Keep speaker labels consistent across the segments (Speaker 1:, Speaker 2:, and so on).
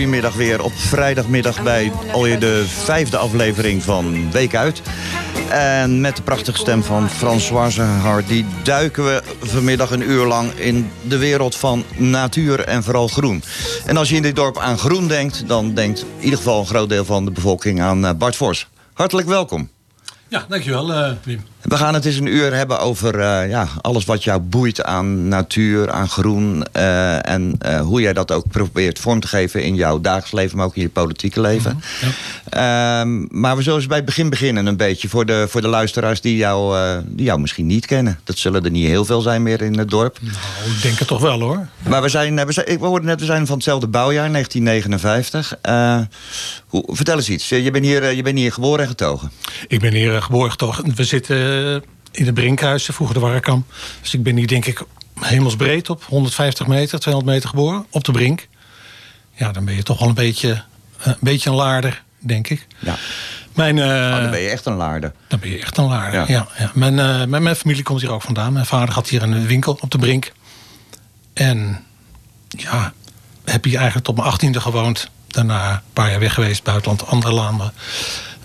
Speaker 1: Een hele goede middag weer op vrijdagmiddag bij alweer de vijfde aflevering van Week Uit. En met de prachtige stem van Françoise Hardy duiken we vanmiddag een uur lang in de wereld van natuur en vooral groen. En als je in dit dorp aan groen denkt, dan denkt in ieder geval een groot deel van de bevolking aan eh, Bart Vos. Hartelijk welkom.
Speaker 2: Ja, dankjewel eh Wim.
Speaker 1: We gaan het eens een uur hebben over eh, ja, alles wat jou boeit aan natuur, aan groen. eh, en eh, hoe jij dat ook probeert vorm te geven in jouw dagelijks leven, maar ook in je politieke leven. Ehm, maar we zullen eens bij het begin beginnen een beetje. Voor de, voor de luisteraars die jou, die jou misschien niet kennen. Dat zullen er niet heel veel zijn meer in het dorp.
Speaker 2: Nou, ik denk het toch wel hoor.
Speaker 1: Maar we zijn, we zijn, ik hoorde net, we zijn van hetzelfde bouwjaar, 1959. Eh, hoe, vertel eens iets. Je bent, hier, je bent hier geboren en getogen.
Speaker 2: Ik ben hier geboren toch. We zitten in het Brinkhuis, vroeger de Warrekam. Dus ik ben hier denk ik hemelsbreed op 150 meter, 200 meter geboren. Op de Brink. Ja, dan ben je toch wel een beetje, eh, een, beetje een laarder, denk ik.
Speaker 1: Ja.
Speaker 2: Mijn, eh,
Speaker 1: Oh, dan ben je echt een laarder.
Speaker 2: dan ben je echt een laarder,
Speaker 1: Ja.
Speaker 2: ja. ja, Mijn, eh, mijn, mijn familie komt hier ook vandaan. Mijn vader had hier een winkel op de Brink. En ja, heb hier eigenlijk tot mijn achttiende gewoond. Daarna een paar jaar weg geweest, buitenland, andere landen.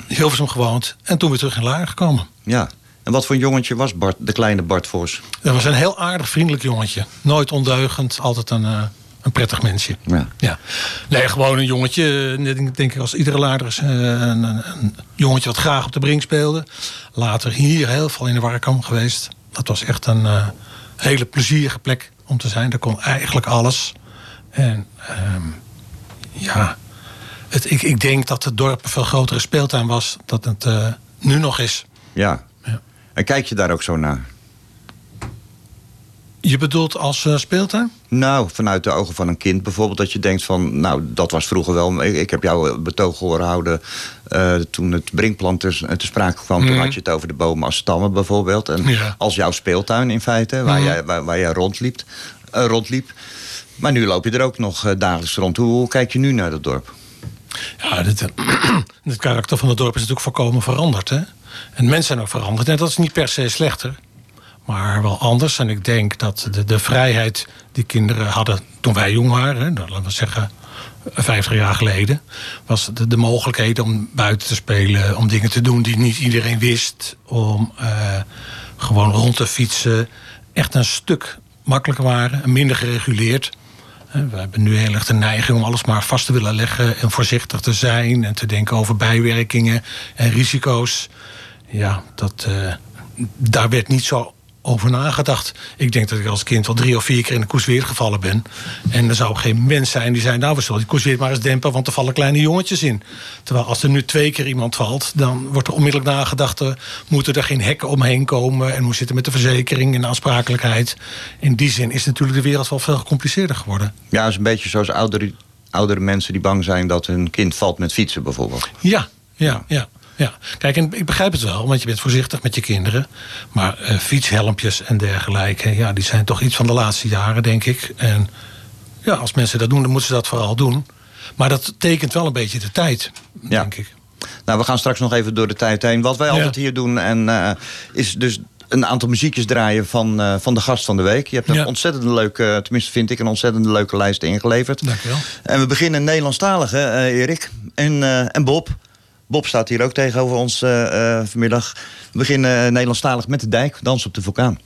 Speaker 2: Hilversum gewoond. En toen weer terug in Laren gekomen.
Speaker 1: Ja. En wat voor jongetje was Bart, de kleine Bart Vos?
Speaker 2: Dat was een heel aardig, vriendelijk jongetje. Nooit ondeugend, altijd een, eh, een prettig mensje.
Speaker 1: Ja.
Speaker 2: Ja. Nee, gewoon een jongetje. Net denk denk ik als iedere lader is. eh, Een, een, jongetje wat graag op de brink speelde. Later hier heel veel in de Warkam geweest. Dat was echt een eh, hele plezierige plek om te zijn. Daar kon eigenlijk alles. En ehm, ja, het, ik, ik denk dat het dorp een veel grotere speeltuin was. Dat het eh, nu nog is.
Speaker 1: Ja. En kijk je daar ook zo naar?
Speaker 2: Je bedoelt als eh, speeltuin?
Speaker 1: Nou, vanuit de ogen van een kind bijvoorbeeld. Dat je denkt van, nou, dat was vroeger wel... Ik, ik heb jou betoog horen houden eh, toen het brinkplant te, te sprake kwam. Toen
Speaker 2: Mhm.
Speaker 1: had je het over de bomen als stammen bijvoorbeeld. En
Speaker 2: Ja.
Speaker 1: als jouw speeltuin in feite, waar,
Speaker 2: Mhm.
Speaker 1: jij, waar, waar jij rondliep, eh, rondliep. Maar nu loop je er ook nog eh, dagelijks rond. Hoe, hoe kijk je nu naar dat dorp?
Speaker 2: Ja, dit, eh, het karakter van het dorp is natuurlijk volkomen veranderd. Hè? En mensen zijn ook veranderd. En dat is niet per se slechter. Maar wel anders. En ik denk dat de, de vrijheid die kinderen hadden toen wij jong waren... Hè, nou, laten we zeggen 50 jaar geleden... was de, de mogelijkheid om buiten te spelen... om dingen te doen die niet iedereen wist... om eh, gewoon rond te fietsen... echt een stuk makkelijker waren en minder gereguleerd... We hebben nu heel erg de neiging om alles maar vast te willen leggen en voorzichtig te zijn en te denken over bijwerkingen en risico's. Ja, dat, eh, daar werd niet zo over nagedacht. Ik denk dat ik als kind wel drie of vier keer in de koers weer gevallen ben. En er zou geen mens zijn die zei: Nou, we zullen die koers weer maar eens dempen, want er vallen kleine jongetjes in. Terwijl als er nu twee keer iemand valt, dan wordt er onmiddellijk nagedacht: moeten er geen hekken omheen komen en hoe zit het met de verzekering en de aansprakelijkheid. In die zin is natuurlijk de wereld wel veel gecompliceerder geworden.
Speaker 1: Ja, het is een beetje zoals oudere, oudere mensen die bang zijn... dat hun kind valt met fietsen bijvoorbeeld.
Speaker 2: Ja, ja, ja. Ja. Kijk, en ik begrijp het wel, want je bent voorzichtig met je kinderen. Maar eh, fietshelmpjes en dergelijke, ja, die zijn toch iets van de laatste jaren, denk ik. En ja, als mensen dat doen, dan moeten ze dat vooral doen. Maar dat tekent wel een beetje de tijd,
Speaker 1: Ja.
Speaker 2: denk ik.
Speaker 1: Nou, we gaan straks nog even door de tijd heen. Wat wij
Speaker 2: Ja.
Speaker 1: altijd hier doen en, eh, is dus een aantal muziekjes draaien van, eh, van de gast van de week. Je hebt een
Speaker 2: Ja.
Speaker 1: ontzettend leuke, tenminste vind ik, een ontzettend leuke lijst ingeleverd.
Speaker 2: Dank je wel.
Speaker 1: En we beginnen Nederlandstalige, eh Erik. En, en Bob. Bob staat hier ook tegenover ons eh, eh, vanmiddag. We beginnen eh, Nederlandstalig met de dijk, Dans op de vulkaan.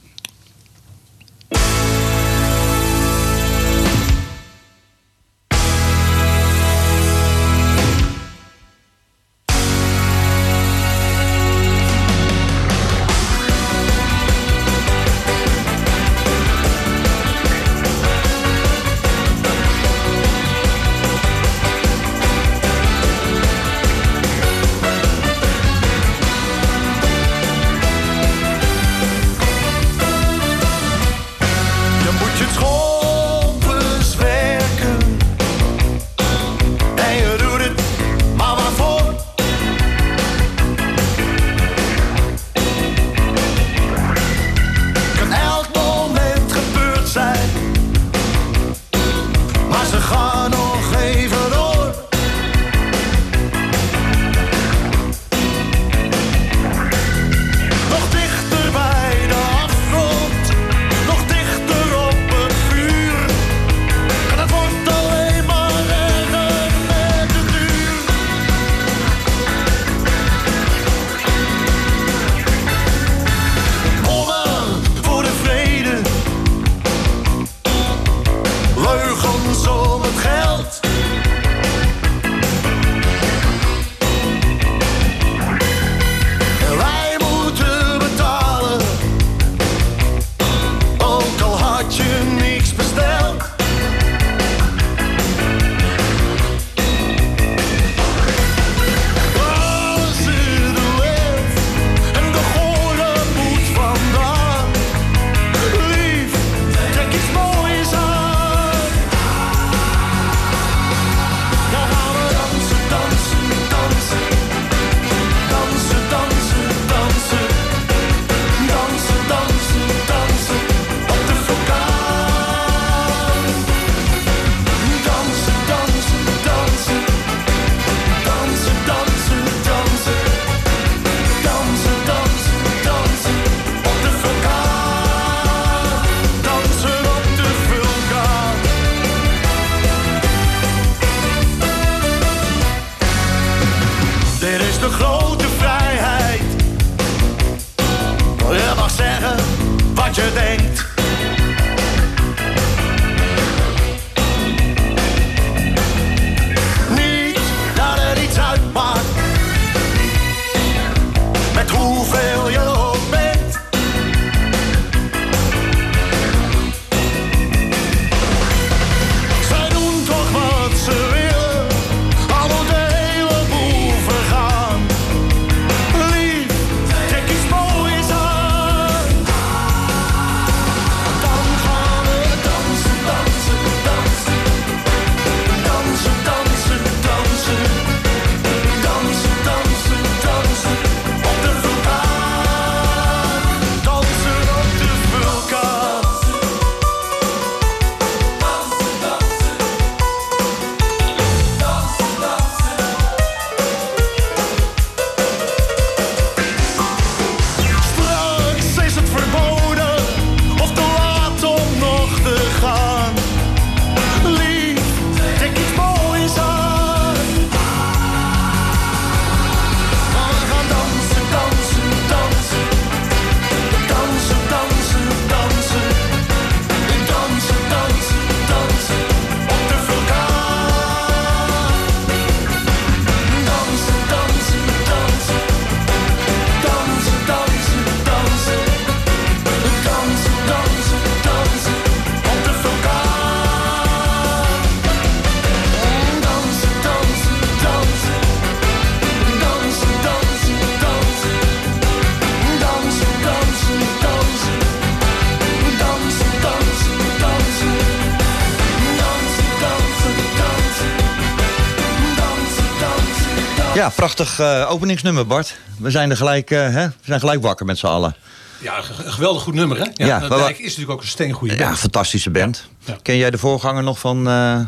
Speaker 1: Prachtig eh, openingsnummer, Bart. We zijn er gelijk, eh, hè? We zijn gelijk wakker met z'n allen.
Speaker 2: Ja, een geweldig goed nummer, hè? Ja,
Speaker 1: Ja,
Speaker 2: Dijk
Speaker 1: wat-
Speaker 2: is natuurlijk ook een steengoede
Speaker 1: Ja,
Speaker 2: band.
Speaker 1: fantastische band.
Speaker 2: Ja.
Speaker 1: Ken jij de voorganger nog van, eh,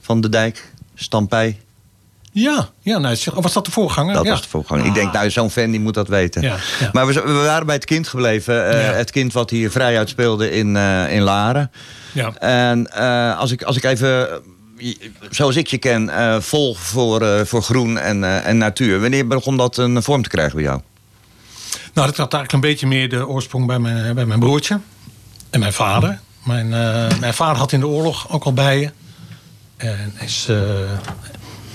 Speaker 1: van De Dijk? Stampij?
Speaker 2: Ja, ja nou, zeg- was dat de voorganger?
Speaker 1: Dat
Speaker 2: ja.
Speaker 1: was de voorganger. Ik denk, nou, zo'n fan die moet dat weten.
Speaker 2: Ja, ja.
Speaker 1: Maar we, waren bij het kind gebleven.
Speaker 2: Ja.
Speaker 1: Het kind wat hier vrij uitspeelde in, in Laren.
Speaker 2: Ja.
Speaker 1: En als, ik, als ik even, zoals ik je ken, eh, volg voor, eh, voor groen en, eh, en natuur. Wanneer begon dat een vorm te krijgen bij jou?
Speaker 2: Nou, dat had eigenlijk een beetje meer de oorsprong bij mijn, bij mijn broertje en mijn vader. Mijn, mijn vader had in de oorlog ook al bijen. En is.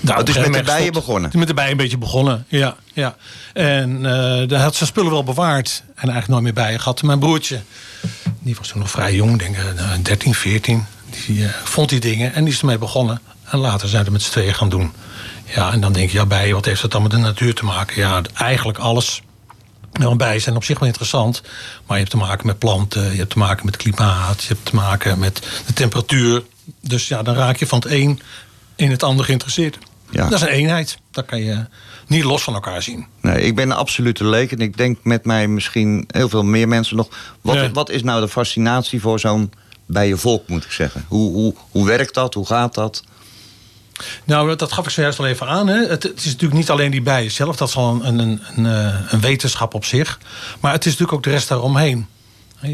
Speaker 2: daar
Speaker 1: het
Speaker 2: een
Speaker 1: met de bijen begonnen?
Speaker 2: Het is met de bijen een beetje begonnen, ja. ja. En daar had zijn spullen wel bewaard. En eigenlijk nooit meer bijen gehad. Mijn broertje, die was toen nog vrij jong, denk ik, eh, 13, 14. Die eh, vond die dingen en die is ermee begonnen. En later zijn we het met z'n tweeën gaan doen. Ja, en dan denk je, ja, bijen, wat heeft dat dan met de natuur te maken? Ja, eigenlijk alles. Nou, bijen zijn op zich wel interessant. Maar je hebt te maken met planten, je hebt te maken met klimaat, je hebt te maken met de temperatuur. Dus ja, dan raak je van het een in het ander geïnteresseerd.
Speaker 1: Ja.
Speaker 2: Dat is een eenheid. Dat kan je niet los van elkaar zien.
Speaker 1: Nee, ik ben een absolute leek. En ik denk met mij misschien heel veel meer mensen nog. Wat, wat is nou de fascinatie voor zo'n bijenvolk, moet ik zeggen? Hoe, hoe, hoe werkt dat? Hoe gaat dat?
Speaker 2: Nou, dat gaf ik zojuist al even aan. Hè. Het, het is natuurlijk niet alleen die bijen zelf. Dat is al een, een, een, eh, een wetenschap op zich. Maar het is natuurlijk ook de rest daaromheen.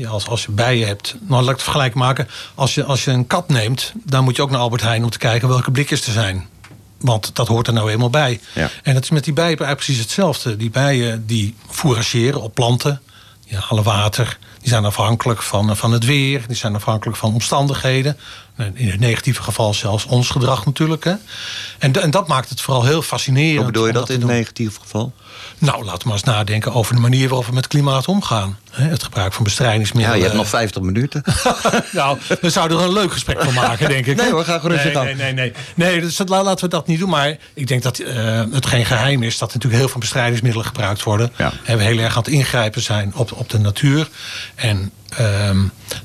Speaker 2: Als, als je bijen hebt, nou laat ik het vergelijk maken. Als je, als je een kat neemt, dan moet je ook naar Albert Heijn om te kijken welke blikjes er zijn. Want dat hoort er nou eenmaal bij.
Speaker 1: Ja.
Speaker 2: En dat is met die bijen precies hetzelfde. Die bijen die fourageren op planten, die halen water. Die zijn afhankelijk van, van het weer, die zijn afhankelijk van omstandigheden. In het negatieve geval zelfs ons gedrag natuurlijk. Hè. En, en dat maakt het vooral heel fascinerend.
Speaker 1: Hoe bedoel je dat in het negatieve geval?
Speaker 2: Nou, laten we maar eens nadenken over de manier waarop we met klimaat omgaan. Het gebruik van
Speaker 1: Ja,
Speaker 2: bestrijdingsmiddelen.
Speaker 1: je hebt nog 50 minuten.
Speaker 2: nou, we zouden er een leuk gesprek van maken, denk ik.
Speaker 1: Nee hoor, ga gerust
Speaker 2: nee, nee, nee, nee. Nee, dus laten we dat niet doen. Maar ik denk dat eh, het geen geheim is dat er natuurlijk heel veel bestrijdingsmiddelen gebruikt worden.
Speaker 1: Ja.
Speaker 2: En we heel erg aan het ingrijpen zijn op, op de natuur. En ehm,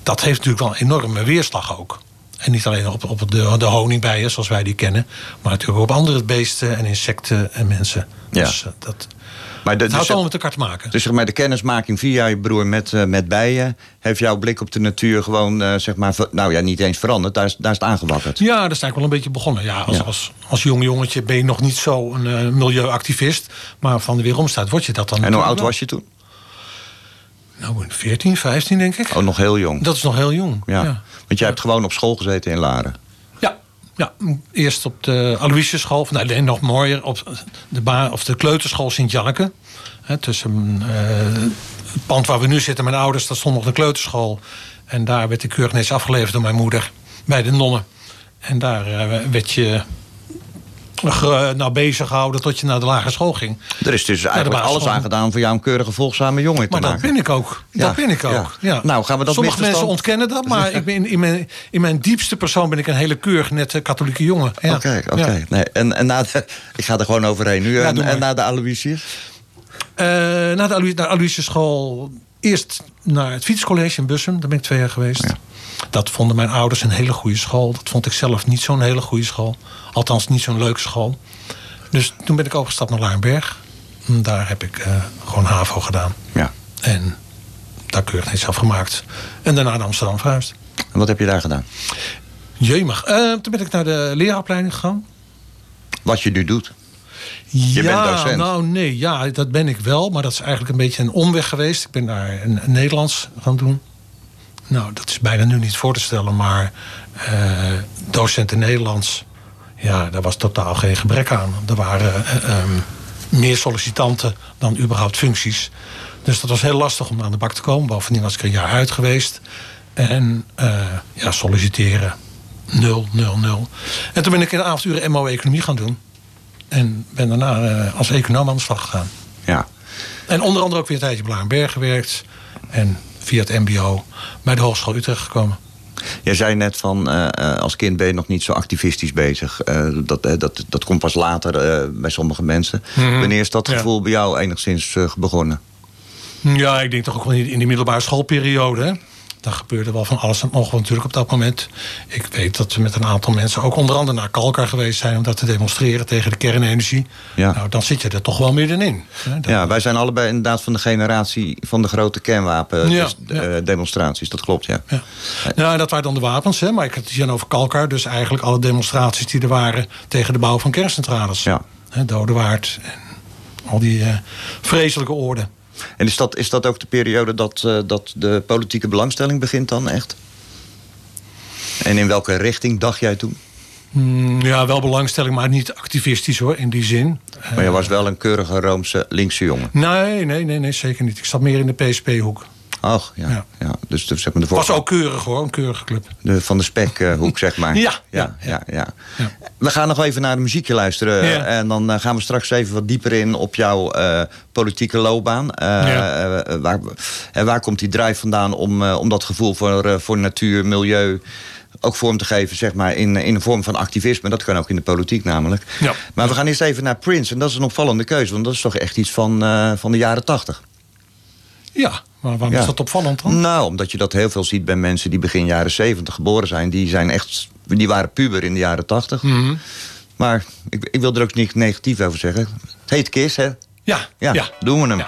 Speaker 2: dat heeft natuurlijk wel een enorme weerslag ook. En niet alleen op, op de, de honingbijen zoals wij die kennen. Maar natuurlijk ook op andere beesten en insecten en mensen.
Speaker 1: Ja.
Speaker 2: Dus eh, dat,
Speaker 1: Maar de,
Speaker 2: het houdt
Speaker 1: dus,
Speaker 2: allemaal met elkaar te maken.
Speaker 1: dus zeg maar de kennismaking via je broer met, eh, met bijen... heeft jouw blik op de natuur gewoon, eh, zeg maar... nou ja, niet eens veranderd. Daar is, daar is het aangewakkerd.
Speaker 2: Ja, dat is eigenlijk wel een beetje begonnen. Ja, als,
Speaker 1: Ja.
Speaker 2: Als, als jong jongetje ben je nog niet zo een milieuactivist. Maar van de weeromstaat word je dat dan
Speaker 1: En hoe oud
Speaker 2: wel.
Speaker 1: was je toen?
Speaker 2: Nou, 14, 15 denk ik.
Speaker 1: Oh, nog heel jong.
Speaker 2: Dat is nog heel jong.
Speaker 1: ja.
Speaker 2: ja.
Speaker 1: Want jij hebt gewoon op school gezeten in Laren.
Speaker 2: Ja, ja, eerst op de Aloysiusschool, of nee, nog mooier, op de, ba of de kleuterschool Sint-Janneke. Tussen eh, het pand waar we nu zitten, mijn ouders, dat stond nog de kleuterschool. En daar werd ik keurig netjes afgeleverd door mijn moeder bij de nonnen. En daar eh, werd je nou, bezig gehouden tot je naar de lagere school ging.
Speaker 1: Er is dus eigenlijk alles aan gedaan voor jou een keurige, volgzame jongen te
Speaker 2: Maar dat ben ik ook.
Speaker 1: Ja,
Speaker 2: Dat ben ik ook.
Speaker 1: ja.
Speaker 2: Ja.
Speaker 1: Nou, gaan we dat
Speaker 2: Sommige mensen ontkennen dat, maar ik ben in, mijn, in mijn diepste persoon ben ik een hele keurig nette katholieke jongen. Ja.
Speaker 1: Oké, oké.
Speaker 2: Ja.
Speaker 1: Nee, en, en na de, ik ga er gewoon overheen nu. En, na de Aloysius?
Speaker 2: Eh, na de naar Aloysius school eerst naar het fietscollege in Bussum. Daar ben ik twee jaar geweest. Dat vonden mijn ouders een hele goede school. Dat vond ik zelf niet zo'n hele goede school. Althans, niet zo'n leuke school. Dus toen ben ik overgestapt naar Laarnberg. Daar heb ik eh, gewoon HAVO gedaan.
Speaker 1: Ja.
Speaker 2: En daar keurig niet zelf gemaakt. En daarna naar Amsterdam verhuisd.
Speaker 1: En wat heb je daar gedaan?
Speaker 2: Jemig. Eh, toen ben ik naar de leraaropleiding gegaan.
Speaker 1: Wat je nu doet? Je
Speaker 2: ja,
Speaker 1: bent docent.
Speaker 2: nou nee, ja, dat ben ik wel. Maar dat is eigenlijk een beetje een omweg geweest. Ik ben daar een, een Nederlands gaan doen. Nou, dat is bijna nu niet voor te stellen. Maar eh docent in Nederlands, ja, daar was totaal geen gebrek aan. Er waren eh, ehm, meer sollicitanten dan überhaupt functies. Dus dat was heel lastig om aan de bak te komen. Bovendien was ik een jaar uit geweest. En eh, ja, solliciteren. Nul, nul, nul. En toen ben ik in de avonduren MO-economie gaan doen. En ben daarna eh, als econoom aan de slag gegaan.
Speaker 1: Ja.
Speaker 2: En onder andere ook weer een tijdje op Blaarberg gewerkt. En via het mbo bij de Hogeschool Utrecht gekomen.
Speaker 1: Jij zei net van, eh, eh, als kind ben je nog niet zo activistisch bezig. Eh, dat, dat, dat komt pas later bij sommige mensen.
Speaker 2: Mhm.
Speaker 1: Wanneer is dat
Speaker 2: Ja.
Speaker 1: gevoel bij jou enigszins begonnen?
Speaker 2: Ja, ik denk toch ook wel in in die middelbare schoolperiode. Hè?
Speaker 3: Daar gebeurde wel van alles en nog natuurlijk op dat moment. Ik weet dat we met een aantal mensen ook onder andere naar Kalkar geweest zijn... om dat te demonstreren tegen de kernenergie.
Speaker 1: Ja.
Speaker 3: Nou, dan zit je er toch wel middenin. hè. Dan-
Speaker 1: Ja, wij zijn allebei inderdaad van de generatie van de grote kernwapen
Speaker 3: Ja,
Speaker 1: dus,
Speaker 3: ja.
Speaker 1: eh, demonstraties. Dat klopt, ja.
Speaker 3: Ja. ja, dat waren dan de wapens, hè? maar ik had het hier over Kalkar. Dus eigenlijk alle demonstraties die er waren tegen de bouw van kerncentrales.
Speaker 1: Ja.
Speaker 3: Hè, Dodewaard en al die eh, vreselijke oorden.
Speaker 1: En is dat, is dat ook de periode dat, eh, dat de politieke belangstelling begint dan echt? En in welke richting dacht jij toen?
Speaker 3: Mm, ja, wel belangstelling, maar niet activistisch hoor, in die zin.
Speaker 1: Maar je was wel een keurige Roomse linkse jongen.
Speaker 3: Nee, nee, nee, nee, zeker niet. Ik zat meer in de PSP-hoek.
Speaker 1: Ach, ja.
Speaker 3: Ja.
Speaker 1: ja. Dus de, zeg maar de,
Speaker 3: Was
Speaker 1: voor-
Speaker 3: ook keurig hoor, een keurige club.
Speaker 1: de van de spekhoek, zeg maar.
Speaker 3: Ja,
Speaker 1: ja,
Speaker 3: ja,
Speaker 1: ja. We gaan nog even naar de muziekje luisteren.
Speaker 3: Ja.
Speaker 1: En dan eh, gaan we straks even wat dieper in op jouw eh, politieke loopbaan. Eh,
Speaker 3: Ja.
Speaker 1: eh, waar, en waar komt die drive vandaan om, eh, om dat gevoel voor, eh, voor natuur, milieu ook vorm te geven, zeg maar, in, in een vorm van activisme. Dat kan ook in de politiek namelijk.
Speaker 3: Ja.
Speaker 1: Maar we gaan eerst even naar Prince. En dat is een opvallende keuze, want dat is toch echt iets van, eh, van de jaren tachtig.
Speaker 3: Ja, maar waarom
Speaker 1: Ja.
Speaker 3: is dat opvallend dan?
Speaker 1: Nou, omdat je dat heel veel ziet bij mensen die begin jaren 70 geboren zijn. Die, zijn echt, die waren puber in de jaren 80.
Speaker 3: Mhm.
Speaker 1: Maar ik, ik wil er ook niet negatief over zeggen. Het heet Kiss, hè?
Speaker 3: Ja,
Speaker 1: Ja,
Speaker 3: ja.
Speaker 1: doen we hem.
Speaker 3: Ja.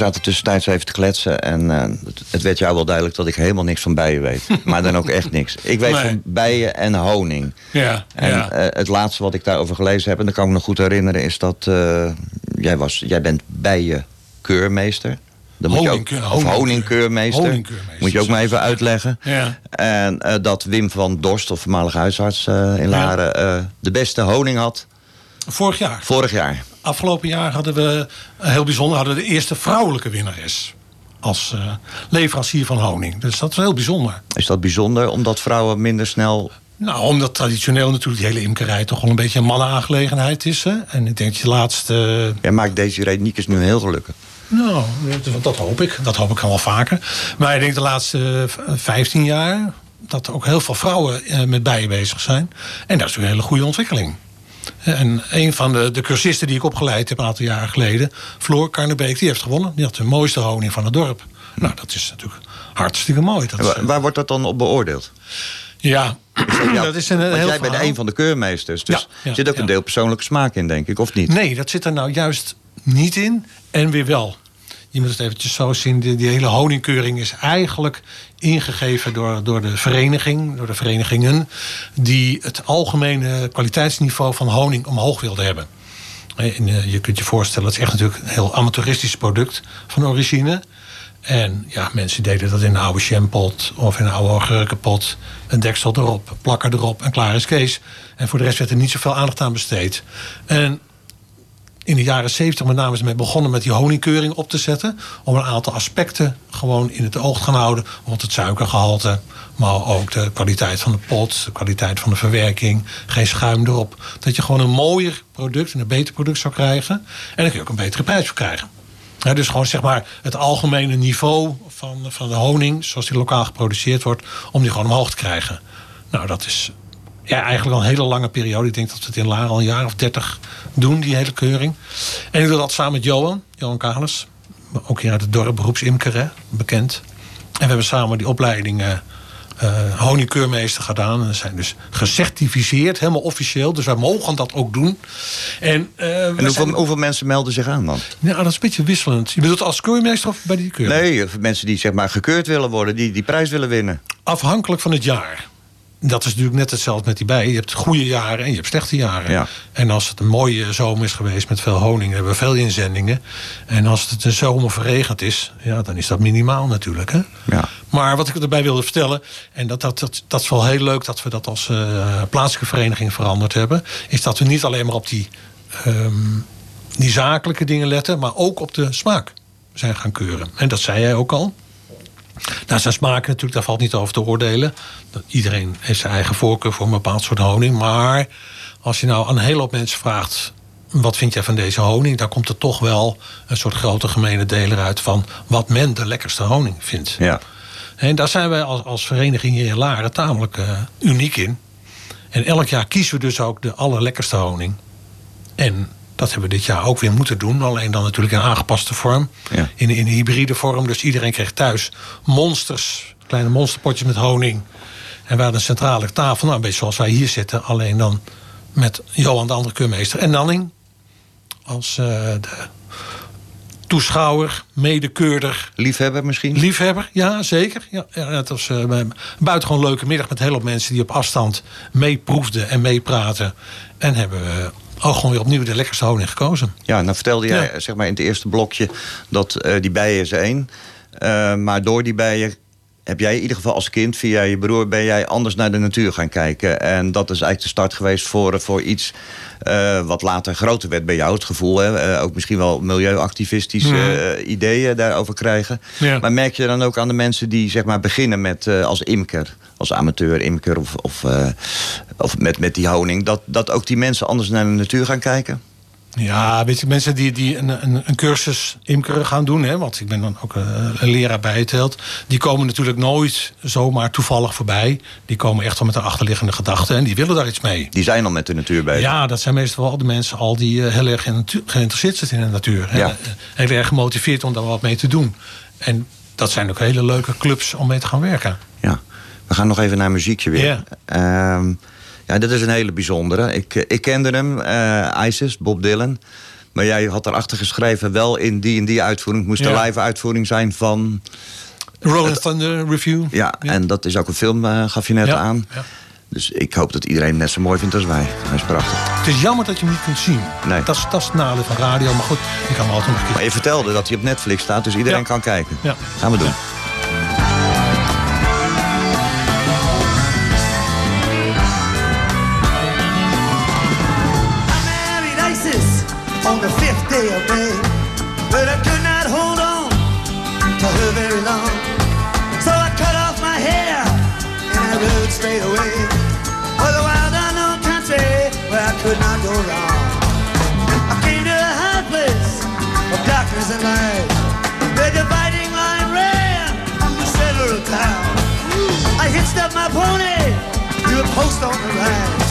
Speaker 1: Zaten tussentijds even te kletsen. En eh, het, werd jou wel duidelijk dat ik helemaal niks van bijen weet. maar dan ook echt niks. Ik weet
Speaker 2: Nee.
Speaker 1: van bijen en honing.
Speaker 2: Ja,
Speaker 1: En
Speaker 2: ja.
Speaker 1: eh, het laatste wat ik daarover gelezen heb, en dat kan ik me nog goed herinneren, is dat eh, jij, was, jij bent bijenkeurmeester. Dan moet je ook,
Speaker 2: Honingkeur-
Speaker 1: of
Speaker 2: honingkeur-
Speaker 1: honingkeurmeester.
Speaker 2: honingkeurmeester,
Speaker 1: Moet je ook maar even uitleggen.
Speaker 2: Ja.
Speaker 1: En dat Wim van Dorst, of voormalig huisarts in Laren, de beste honing had
Speaker 2: Vorig jaar,
Speaker 1: vorig jaar.
Speaker 2: afgelopen jaar, hadden we eh, heel bijzonder hadden we de eerste vrouwelijke winnares als eh, leverancier van honing. Dus dat is heel bijzonder.
Speaker 1: Is dat bijzonder, omdat vrouwen minder snel...
Speaker 2: Nou, omdat traditioneel natuurlijk die hele imkerij toch wel een beetje een mannenaangelegenheid is. Hè? En ik denk dat je laatste
Speaker 1: Jij maakt deze Niekes nu heel gelukkig.
Speaker 2: Nou, dat, hoop ik. Dat hoop ik al wel vaker. Maar ik denk de laatste eh, 15 jaar dat er ook heel veel vrouwen eh, met bijen bezig zijn. En dat is een hele goede ontwikkeling. En een van de, de cursisten die ik opgeleid heb een aantal jaren geleden, Floor Karnebeek, die heeft gewonnen. Die had de mooiste honing van het dorp. Nou, dat is natuurlijk hartstikke mooi. Dat
Speaker 1: En
Speaker 2: is,
Speaker 1: waar, waar wordt dat dan op beoordeeld?
Speaker 2: ja,
Speaker 1: Ja,
Speaker 2: dat is een
Speaker 1: want
Speaker 2: heel
Speaker 1: jij bent een van de keurmeesters. Dus
Speaker 2: Ja, ja,
Speaker 1: er zit ook een deel persoonlijke smaak in, denk ik, of niet?
Speaker 2: Nee, dat zit er nou juist niet in en weer wel. Je moet het eventjes zo zien. Die, hele honingkeuring is eigenlijk ingegeven door, door de vereniging, door de verenigingen, die het algemene kwaliteitsniveau van honing omhoog wilden hebben. Eh, en, eh, je kunt je voorstellen, het is echt natuurlijk een heel amateuristisch product van origine. En ja, mensen deden dat in een oude jampot of in een oude augurkenpot. Een deksel erop, plakker erop en klaar is Kees. En voor de rest werd er niet zoveel aandacht aan besteed. En in de jaren 70 met name is begonnen met die honingkeuring op te zetten. Om een aantal aspecten gewoon in het oog te gaan houden. Bijvoorbeeld het suikergehalte, maar ook de kwaliteit van de pot, de kwaliteit van de verwerking, geen schuim erop. Dat je gewoon een mooier product en een beter product zou krijgen. En dan kun je ook een betere prijs voor krijgen. Dus gewoon zeg maar het algemene niveau van, van de honing, zoals die lokaal geproduceerd wordt, om die gewoon omhoog te krijgen. Nou, dat is ja, eigenlijk al een hele lange periode. Ik denk dat we het in Laren al een jaar of dertig doen, die hele keuring. En ik doe dat samen met Johan, Johan Kalis. Ook hier uit het dorp, beroepsimker, hè, bekend. En we hebben samen die opleiding eh, eh, honingkeurmeester gedaan. En we zijn dus gecertificeerd, helemaal officieel. Dus wij mogen dat ook doen. En, eh,
Speaker 1: En hoeveel,
Speaker 2: zijn-
Speaker 1: hoeveel mensen melden zich aan dan?
Speaker 2: ja, dat is een beetje wisselend. Je bedoelt als keurmeester of bij die keuring?
Speaker 1: Nee, of mensen die zeg maar gekeurd willen worden, die die prijs willen winnen.
Speaker 2: Afhankelijk van het jaar. Dat is natuurlijk net hetzelfde met die bijen. Je hebt goede jaren en je hebt slechte jaren.
Speaker 1: Ja.
Speaker 2: En als het een mooie zomer is geweest met veel honing, hebben we veel inzendingen. En als het een zomer verregend is, ja, dan is dat minimaal natuurlijk. Hè?
Speaker 1: Ja.
Speaker 2: Maar wat ik erbij wilde vertellen, en dat, dat, dat, dat is wel heel leuk dat we dat als eh, plaatselijke vereniging veranderd hebben, is dat we niet alleen maar op die, ehm, die zakelijke dingen letten, maar ook op de smaak zijn gaan keuren. En dat zei jij ook al. Nou, zijn smaak natuurlijk, daar valt niet over te oordelen. Iedereen heeft zijn eigen voorkeur voor een bepaald soort honing. Maar als je nou aan een hele hoop mensen vraagt... wat vind jij van deze honing? Dan komt er toch wel een soort grote gemene deler uit... van wat men de lekkerste honing vindt.
Speaker 1: Ja.
Speaker 2: En daar zijn wij als, als vereniging hier in Laren tamelijk eh, uniek in. En elk jaar kiezen we dus ook de allerlekkerste honing. En dat hebben we dit jaar ook weer moeten doen. Alleen dan natuurlijk in aangepaste vorm.
Speaker 1: Ja.
Speaker 2: In, in een hybride vorm. Dus iedereen kreeg thuis monsters. Kleine monsterpotjes met honing. En we hadden een centrale tafel. Nou, een beetje zoals wij hier zitten. Alleen dan met Johan de andere keurmeester. En Nanning. Als eh, de toeschouwer, medekeurder.
Speaker 1: Liefhebber misschien?
Speaker 2: Liefhebber, ja zeker. Ja, het was eh, een buitengewoon leuke middag met heel veel mensen die op afstand meeproefden en meepraten. En hebben we ook gewoon weer opnieuw de lekkerste honing gekozen.
Speaker 1: Ja, nou vertelde jij
Speaker 2: Ja.
Speaker 1: zeg maar in het eerste blokje dat eh, die bijen is één. Eh, maar door die bijen heb jij in ieder geval als kind, via je broer, ben jij anders naar de natuur gaan kijken. En dat is eigenlijk de start geweest voor, voor iets eh, wat later groter werd bij jou. Het gevoel, hè? eh, ook misschien wel milieuactivistische eh, ideeën daarover krijgen.
Speaker 2: Ja.
Speaker 1: Maar merk je dan ook aan de mensen die zeg maar beginnen met als imker, als amateur imker of, of, of met, met die honing, dat, dat ook die mensen anders naar de natuur gaan kijken?
Speaker 2: Ja, weet je, mensen die, die een, een, een cursus imkeren gaan doen, hè, want ik ben dan ook eh, een leraar bij het Held, die komen natuurlijk nooit zomaar toevallig voorbij. Die komen echt wel met een achterliggende gedachte en die willen daar iets mee.
Speaker 1: Die zijn al met de natuur bezig.
Speaker 2: Ja, dat zijn meestal wel de mensen al die eh, heel erg geïnteresseerd zijn in de natuur. hè.
Speaker 1: Ja.
Speaker 2: Heel erg gemotiveerd om daar wat mee te doen. En dat zijn ook hele leuke clubs om mee te gaan werken.
Speaker 1: Ja. We gaan nog even naar muziekje weer.
Speaker 2: Ja.
Speaker 1: Ehm, Ja, dat is een hele bijzondere. Ik, eh, ik kende hem, eh, ISIS, Bob Dylan. Maar jij had erachter geschreven, wel in die en die uitvoering. Het moest
Speaker 2: Ja.
Speaker 1: een live uitvoering zijn van...
Speaker 2: Rolling Thunder Review.
Speaker 1: Ja, en dat is ook een film, eh, gaf je net
Speaker 2: Ja,
Speaker 1: aan. Dus ik hoop dat iedereen het net zo mooi vindt als wij. Hij is prachtig.
Speaker 2: Het is jammer dat je hem niet kunt zien.
Speaker 1: Nee.
Speaker 2: Dat, is, dat is het nadeel van radio. Maar goed, je kan hem altijd nog
Speaker 1: Maar je vertelde dat hij op Netflix staat, dus iedereen kan kijken.
Speaker 2: Ja.
Speaker 1: Gaan we doen.
Speaker 4: And light. The dividing line ran through the center of town. I hitched up my pony to a post on the right.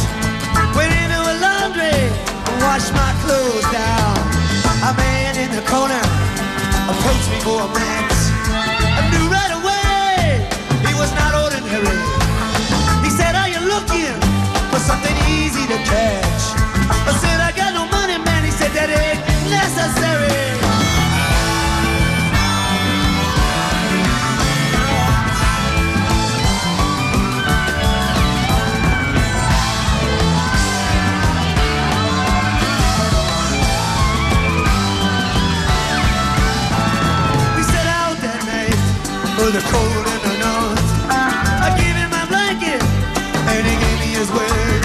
Speaker 4: Went into a laundry and washed my clothes down. A man in the corner approached me for a match. I knew right away he was not ordinary. He said, Are you looking for something easy to catch? I said, I got no money, man. He said, That ain't necessary. For the cold in the north. Uh-huh. I gave him my blanket and he gave me his word.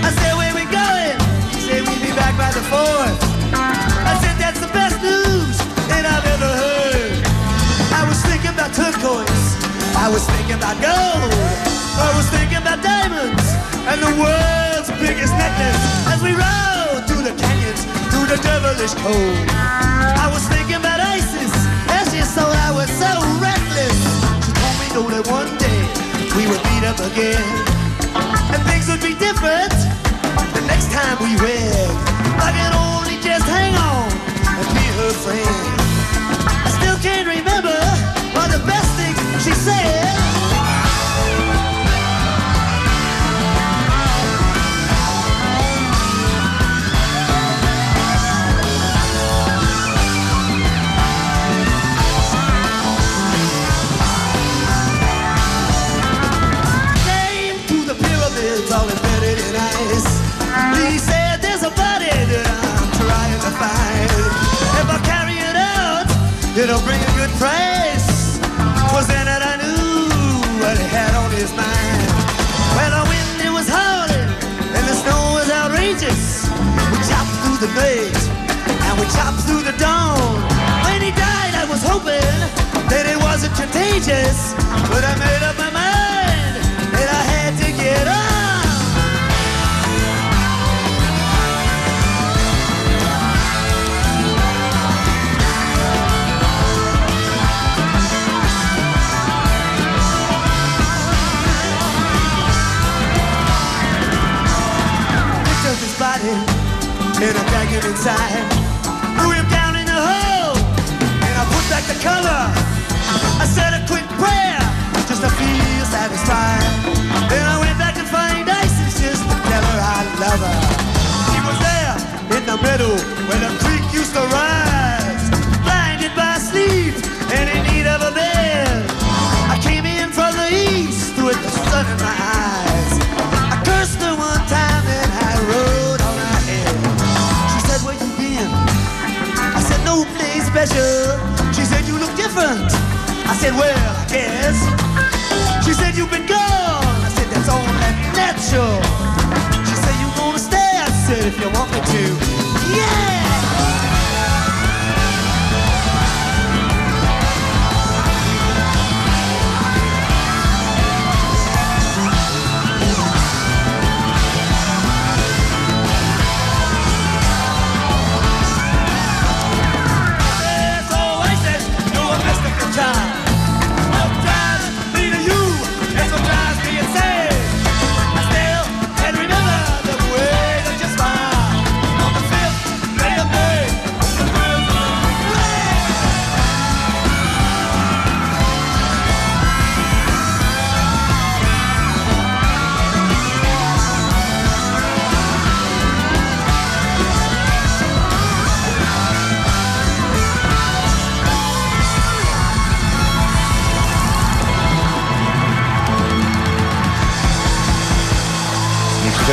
Speaker 4: I said, where we going? He said, we'll be back by the fourth. I said, that's the best news that I've ever heard. I was thinking about turquoise. I was thinking about gold. I was thinking about diamonds and the world's biggest necklace as we rode through the canyons, through the devilish cold. I was thinking about ISIS as she saw I was so told that one day we would meet up again and things would be different the next time we wed. I can only just hang on and be her friend. I still can't remember all the best things she said. Chopped through the dawn. When he died, I was hoping that it wasn't contagious, but I made up my mind that I had to get up body and I dragged him inside. Said a quick prayer just to feel satisfied. Then I went back to find just was there in the where the creek used to rise, blinded by sleep and in need of a bed. I came in from the east with the sun in my eyes. I cursed her one time and I rode on her head. She said, Where you been? I said, No place special. She said, You look different. I said, Well, I guess. She said, You've been gone. I said, That's only natural. She said, You gonna stay? I said, If you want me to. Yeah!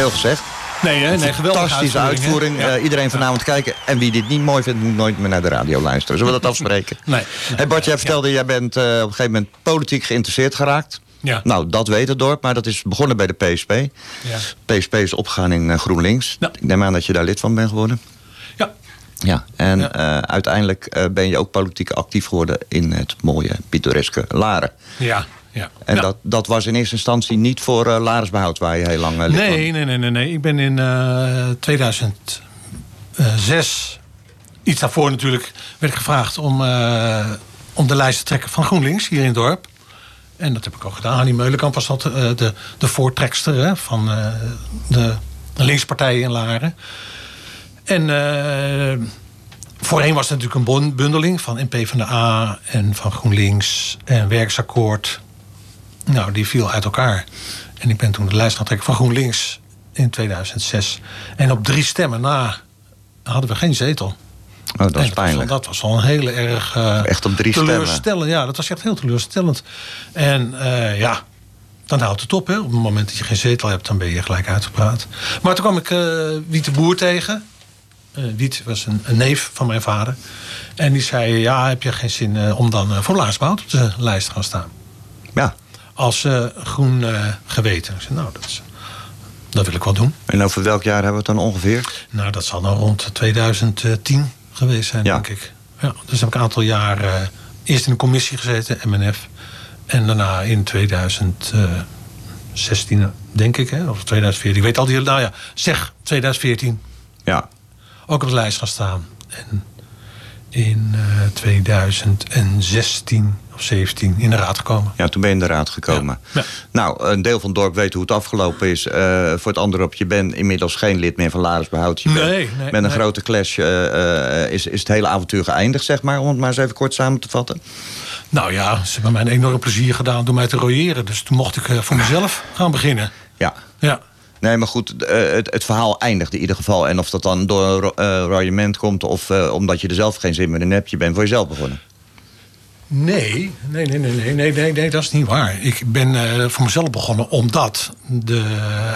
Speaker 1: Veel gezegd.
Speaker 2: Nee, hè? nee geweldige
Speaker 1: Fantastische uitvoering.
Speaker 2: Ja.
Speaker 1: Eh, iedereen vanavond kijken. En wie dit niet mooi vindt, moet nooit meer naar de radio luisteren. Zullen we dat afspreken?
Speaker 2: Nee.
Speaker 1: Hey Bart, jij vertelde, jij bent eh, op een gegeven moment politiek geïnteresseerd geraakt.
Speaker 2: Ja.
Speaker 1: Nou, dat weet het dorp, maar dat is begonnen bij de PSP.
Speaker 2: Ja.
Speaker 1: PSP is opgegaan in eh, GroenLinks.
Speaker 2: Ja.
Speaker 1: Ik neem aan dat je daar lid van bent geworden.
Speaker 2: Ja.
Speaker 1: Ja, en
Speaker 2: Ja.
Speaker 1: uiteindelijk ben je ook politiek actief geworden in het mooie, pittoreske Laren.
Speaker 2: Ja. Ja.
Speaker 1: En
Speaker 2: Ja.
Speaker 1: dat, dat was in eerste instantie niet voor eh Laresbehoud, waar je heel lang eh,
Speaker 2: Nee, nee, nee, nee, nee. Ik ben in eh 2006, iets daarvoor natuurlijk, werd ik gevraagd om, eh, om de lijst te trekken van GroenLinks hier in het dorp. En dat heb ik ook gedaan. Hannie Meulenkamp was dat, eh, de, de voortrekster hè, van eh, de linkspartij in Laren. En eh, voorheen was het natuurlijk een bundeling van NP van de A en van GroenLinks en Werksakkoord. Nou, die viel uit elkaar. En ik ben toen de lijst gaan trekken van GroenLinks in 2006. En op drie stemmen na hadden we geen zetel.
Speaker 1: Oh, dat is pijnlijk.
Speaker 2: Dat was wel een hele erg eh,
Speaker 1: Echt op drie stemmen.
Speaker 2: teleurstellend. Ja, dat was echt heel teleurstellend. En eh, ja, dan houdt het op. Hè. Op het moment dat je geen zetel hebt, dan ben je gelijk uitgepraat. Maar toen kwam ik eh Wiet de Boer tegen. Wiet was een, een neef van mijn vader. En die zei, ja, heb je geen zin om dan voor Laarsboud op de lijst te gaan staan?
Speaker 1: Ja,
Speaker 2: Als eh, groen eh, geweten. Ik zei, nou, dat, is, dat wil ik wel doen.
Speaker 1: en over welk jaar hebben we het dan ongeveer?
Speaker 2: Nou, dat zal nou rond 2010 geweest zijn,
Speaker 1: Ja.
Speaker 2: denk ik. Ja, dus heb ik een aantal jaar eh, eerst in de commissie gezeten, MNF. En daarna in 2016, denk ik, hè, of 2014. Ik weet al die, nou ja, zeg 2014
Speaker 1: Ja,
Speaker 2: ook op de lijst gaan staan. En in eh 2016 of 17 in de raad gekomen.
Speaker 1: ja, toen ben je in de raad gekomen.
Speaker 2: Ja. Ja.
Speaker 1: Nou, een deel van het dorp weet hoe het afgelopen is. Eh, voor het andere op, je bent inmiddels geen lid meer van Laresbehoud. Je bent-
Speaker 2: Nee, nee,
Speaker 1: Met een
Speaker 2: nee.
Speaker 1: grote clash eh, eh, is, is het hele avontuur geëindigd, zeg maar. Om het maar eens even kort samen te vatten.
Speaker 2: Nou ja, ze hebben mij een enorm plezier gedaan door mij te royeren. Dus toen mocht ik voor mezelf gaan beginnen.
Speaker 1: Ja.
Speaker 2: Ja.
Speaker 1: Nee, maar goed, het, het verhaal eindigt in ieder geval. En of dat dan door een eh, royement komt... of omdat je er zelf geen zin meer in hebt... je bent voor jezelf begonnen.
Speaker 2: Nee, nee, nee, nee, nee, nee, nee, nee, dat is niet waar. Ik ben eh, voor mezelf begonnen omdat de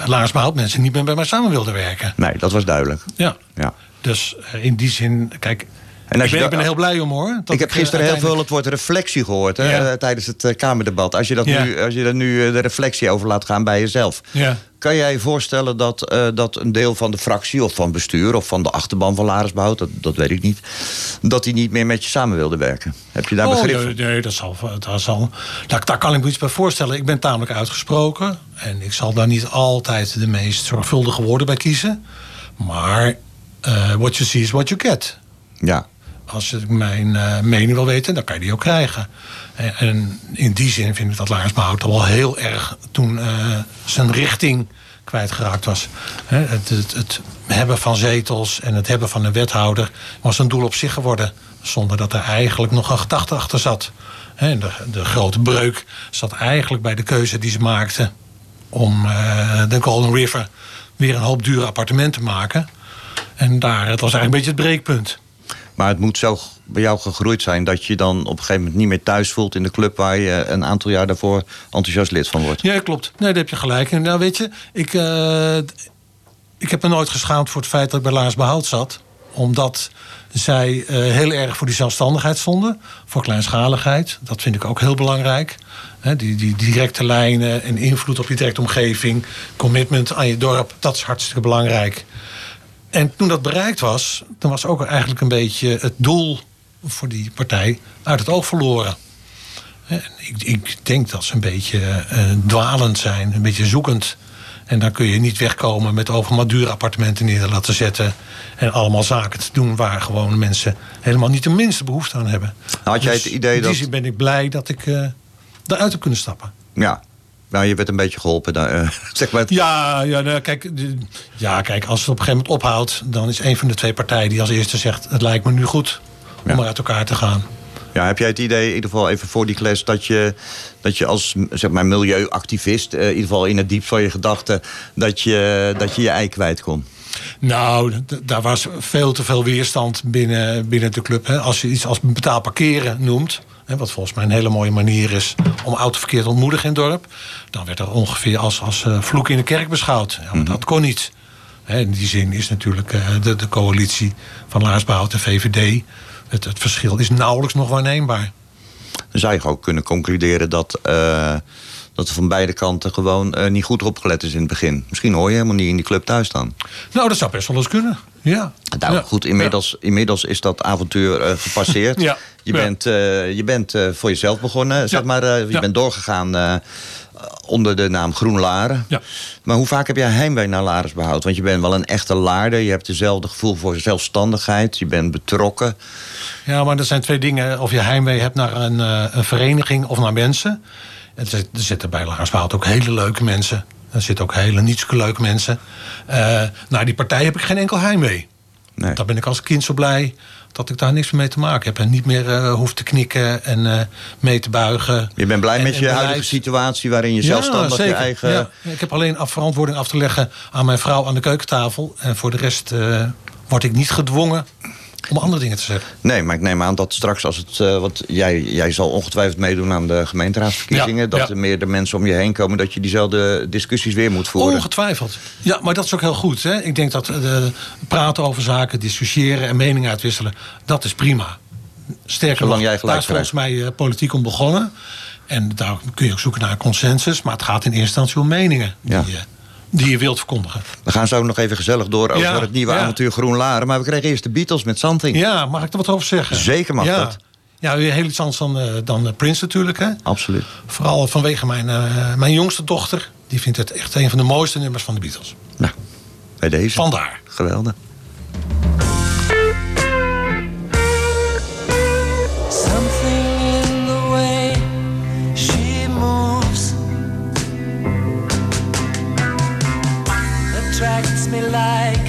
Speaker 2: Laarsbehoud mensen niet meer bij mij samen wilden werken.
Speaker 1: Nee, dat was duidelijk.
Speaker 2: Ja.
Speaker 1: Ja.
Speaker 2: Dus eh, in die zin, kijk,
Speaker 1: En als
Speaker 2: ik ben, er heel blij om hoor.
Speaker 1: ik heb
Speaker 2: eh,
Speaker 1: gisteren heel veel het woord reflectie gehoord hè,
Speaker 2: Ja.
Speaker 1: eh, tijdens het eh, Kamerdebat. Als je, dat
Speaker 2: Ja.
Speaker 1: nu, als je er nu eh, de reflectie over laat gaan bij jezelf.
Speaker 2: Ja.
Speaker 1: Kan jij je voorstellen dat, eh, dat een deel van de fractie of van bestuur... of van de achterban van Laresbehoud, dat, dat weet ik niet... dat die niet meer met je samen wilde werken? Heb je daar
Speaker 2: Oh,
Speaker 1: begrip
Speaker 2: nee,
Speaker 1: voor?
Speaker 2: nee, dat zal, dat zal daar, daar kan ik me iets bij voorstellen. Ik ben tamelijk uitgesproken. En ik zal daar niet altijd de meest zorgvuldige woorden bij kiezen. Maar eh, what you see is what you get.
Speaker 1: Ja.
Speaker 2: Als je mijn eh, mening wil weten, dan kan je die ook krijgen. En, en in die zin vind ik dat Laarsbehoud al wel heel erg toen eh, zijn richting kwijtgeraakt was. Het, het, hebben van zetels en het hebben van een wethouder was een doel op zich geworden. Zonder dat er eigenlijk nog een gedachte achter zat. De, de grote breuk zat eigenlijk bij de keuze die ze maakten om eh, de Golden River weer een hoop dure appartementen te maken. En daar, het was eigenlijk een beetje het breekpunt.
Speaker 1: Maar het moet zo bij jou gegroeid zijn... dat je dan op een gegeven moment niet meer thuis voelt in de club... waar je een aantal jaar daarvoor enthousiast lid van wordt.
Speaker 2: Ja, klopt. Nee, daar heb je gelijk. in. nou, weet je, ik, eh, ik heb me nooit geschaamd voor het feit dat ik bij Laars Behoud zat. Omdat zij eh, heel erg voor die zelfstandigheid stonden. Voor kleinschaligheid. Dat vind ik ook heel belangrijk. Die, die directe lijnen en invloed op je directe omgeving. Commitment aan je dorp. Dat is hartstikke belangrijk. En toen dat bereikt was, dan was ook eigenlijk een beetje het doel voor die partij uit het oog verloren. En Ik, ik denk dat ze een beetje eh, dwalend zijn, een beetje zoekend. En dan kun je niet wegkomen met overal dure appartementen neer te laten zetten. En allemaal zaken te doen waar gewoon mensen helemaal niet de minste behoefte aan hebben.
Speaker 1: Had jij
Speaker 2: Dus
Speaker 1: het idee
Speaker 2: in die
Speaker 1: dat-
Speaker 2: zin ben ik blij dat ik eruit heb kunnen stappen.
Speaker 1: Ja. Nou, je werd een beetje geholpen. daar, eh, zeg maar.
Speaker 2: Ja, ja, nou, kijk, de- ja, kijk, als het op een gegeven moment ophoudt... dan is een van de twee partijen die als eerste zegt... het lijkt me nu goed om
Speaker 1: Ja.
Speaker 2: er uit elkaar te gaan.
Speaker 1: Ja, heb jij het idee, in ieder geval even voor die les... dat je, dat je als zeg maar, milieuactivist, eh, in ieder geval in het diepst van je gedachten... dat je dat je, je ei kwijt kon?
Speaker 2: Nou, daar was veel te veel weerstand binnen, binnen de club. Hè. Als je iets als betaal parkeren noemt... Wat volgens mij een hele mooie manier is om autoverkeer te ontmoedigen in het dorp. Dan werd er ongeveer als, als eh, vloek in de kerk beschouwd. Ja, maar dat kon niet. In die zin is natuurlijk eh, de, de coalitie van Laarsbehoud en VVD... Het, het verschil is nauwelijks nog waarneembaar.
Speaker 1: Dan zou je ook kunnen concluderen dat, eh, dat er van beide kanten gewoon niet goed opgelet is in het begin. Misschien hoor je helemaal niet in die club thuis dan.
Speaker 2: Nou, dat zou best wel eens kunnen. Ja.
Speaker 1: Nou
Speaker 2: Ja.
Speaker 1: goed, inmiddels, inmiddels is dat avontuur gepasseerd.
Speaker 2: Ja.
Speaker 1: Je
Speaker 2: Ja.
Speaker 1: bent, eh, je bent eh, voor jezelf begonnen, zeg maar. eh, je
Speaker 2: Ja.
Speaker 1: bent doorgegaan onder de naam Groen Laren.
Speaker 2: Ja.
Speaker 1: Maar hoe vaak heb jij heimwee naar Lares behoud? Want je bent wel een echte Laarder. Je hebt dezelfde gevoel voor zelfstandigheid. Je bent betrokken.
Speaker 2: Ja, maar er zijn twee dingen. Of je heimwee hebt naar een, een vereniging of naar mensen. Er zit- er zitten bij Laarsbehoud ook hele leuke mensen. Er zitten ook hele niet zo leuke mensen. Naar die partij heb ik geen enkel heimwee.
Speaker 1: Nee.
Speaker 2: Daar ben ik als kind zo blij dat ik daar niks meer mee te maken heb. En niet meer eh hoef te knikken en eh, mee te buigen.
Speaker 1: Je bent blij
Speaker 2: En-
Speaker 1: met je
Speaker 2: beleid-
Speaker 1: huidige situatie... waarin je zelfstandig je
Speaker 2: zeker.
Speaker 1: eigen...
Speaker 2: Ja. Ik heb alleen af verantwoording af te leggen aan mijn vrouw aan de keukentafel. En voor de rest eh, word ik niet gedwongen om andere dingen te zeggen.
Speaker 1: Nee, maar ik neem aan dat straks als het... eh, want jij, jij zal ongetwijfeld meedoen aan de gemeenteraadsverkiezingen...
Speaker 2: Ja,
Speaker 1: dat
Speaker 2: ja.
Speaker 1: er meer de mensen om je heen komen... dat je diezelfde discussies weer moet voeren.
Speaker 2: Ongetwijfeld. Ja, maar dat is ook heel goed. Hè? Ik denk dat eh, praten over zaken, discussiëren en meningen uitwisselen, dat is prima. Sterker
Speaker 1: Zolang
Speaker 2: nog,
Speaker 1: jij
Speaker 2: daar is volgens mij eh, politiek om begonnen. En daar kun je ook zoeken naar een consensus. Maar het gaat in eerste instantie om meningen
Speaker 1: Ja.
Speaker 2: die, die je wilt verkondigen.
Speaker 1: We gaan zo nog even gezellig door over
Speaker 2: Ja,
Speaker 1: het nieuwe
Speaker 2: ja.
Speaker 1: avontuur Groen Laren. Maar we kregen eerst de Beatles met Something.
Speaker 2: Ja, mag ik er wat over zeggen?
Speaker 1: Zeker mag
Speaker 2: ja.
Speaker 1: dat.
Speaker 2: Ja, weer heel iets anders dan, eh, dan eh, Prince natuurlijk. Hè?
Speaker 1: Absoluut.
Speaker 2: Vooral vanwege mijn, eh, mijn jongste dochter. Die vindt het echt een van de mooiste nummers van de Beatles.
Speaker 1: Nou, bij deze.
Speaker 2: Vandaar.
Speaker 1: Geweldig.
Speaker 3: Like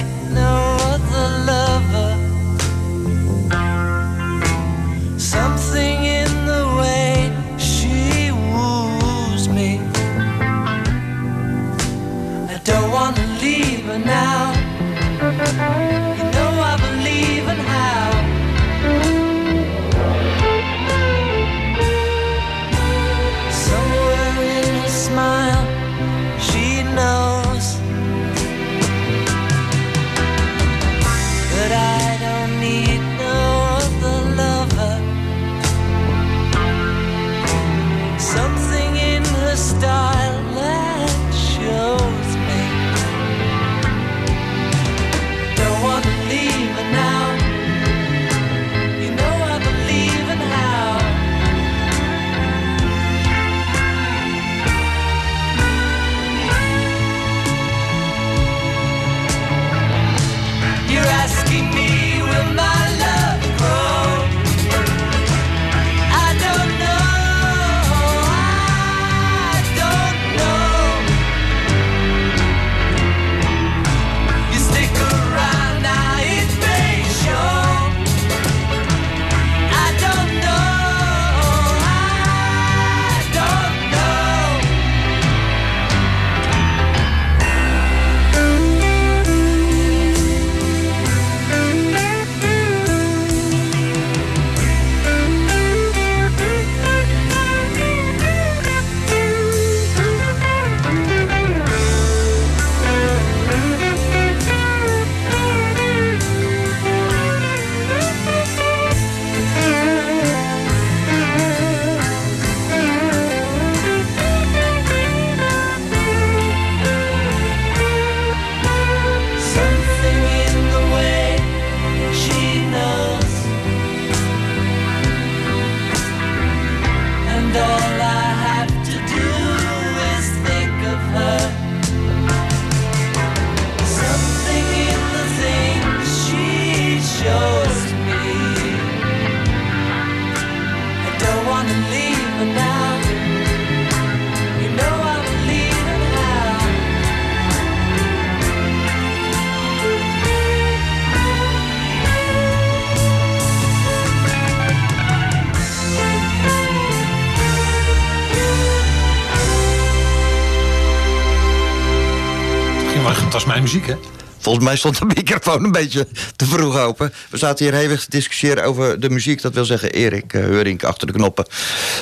Speaker 1: mij stond de microfoon een beetje te vroeg open. We zaten hier hevig te discussiëren over de muziek. Dat wil zeggen, Erik uh, Heurink achter de knoppen.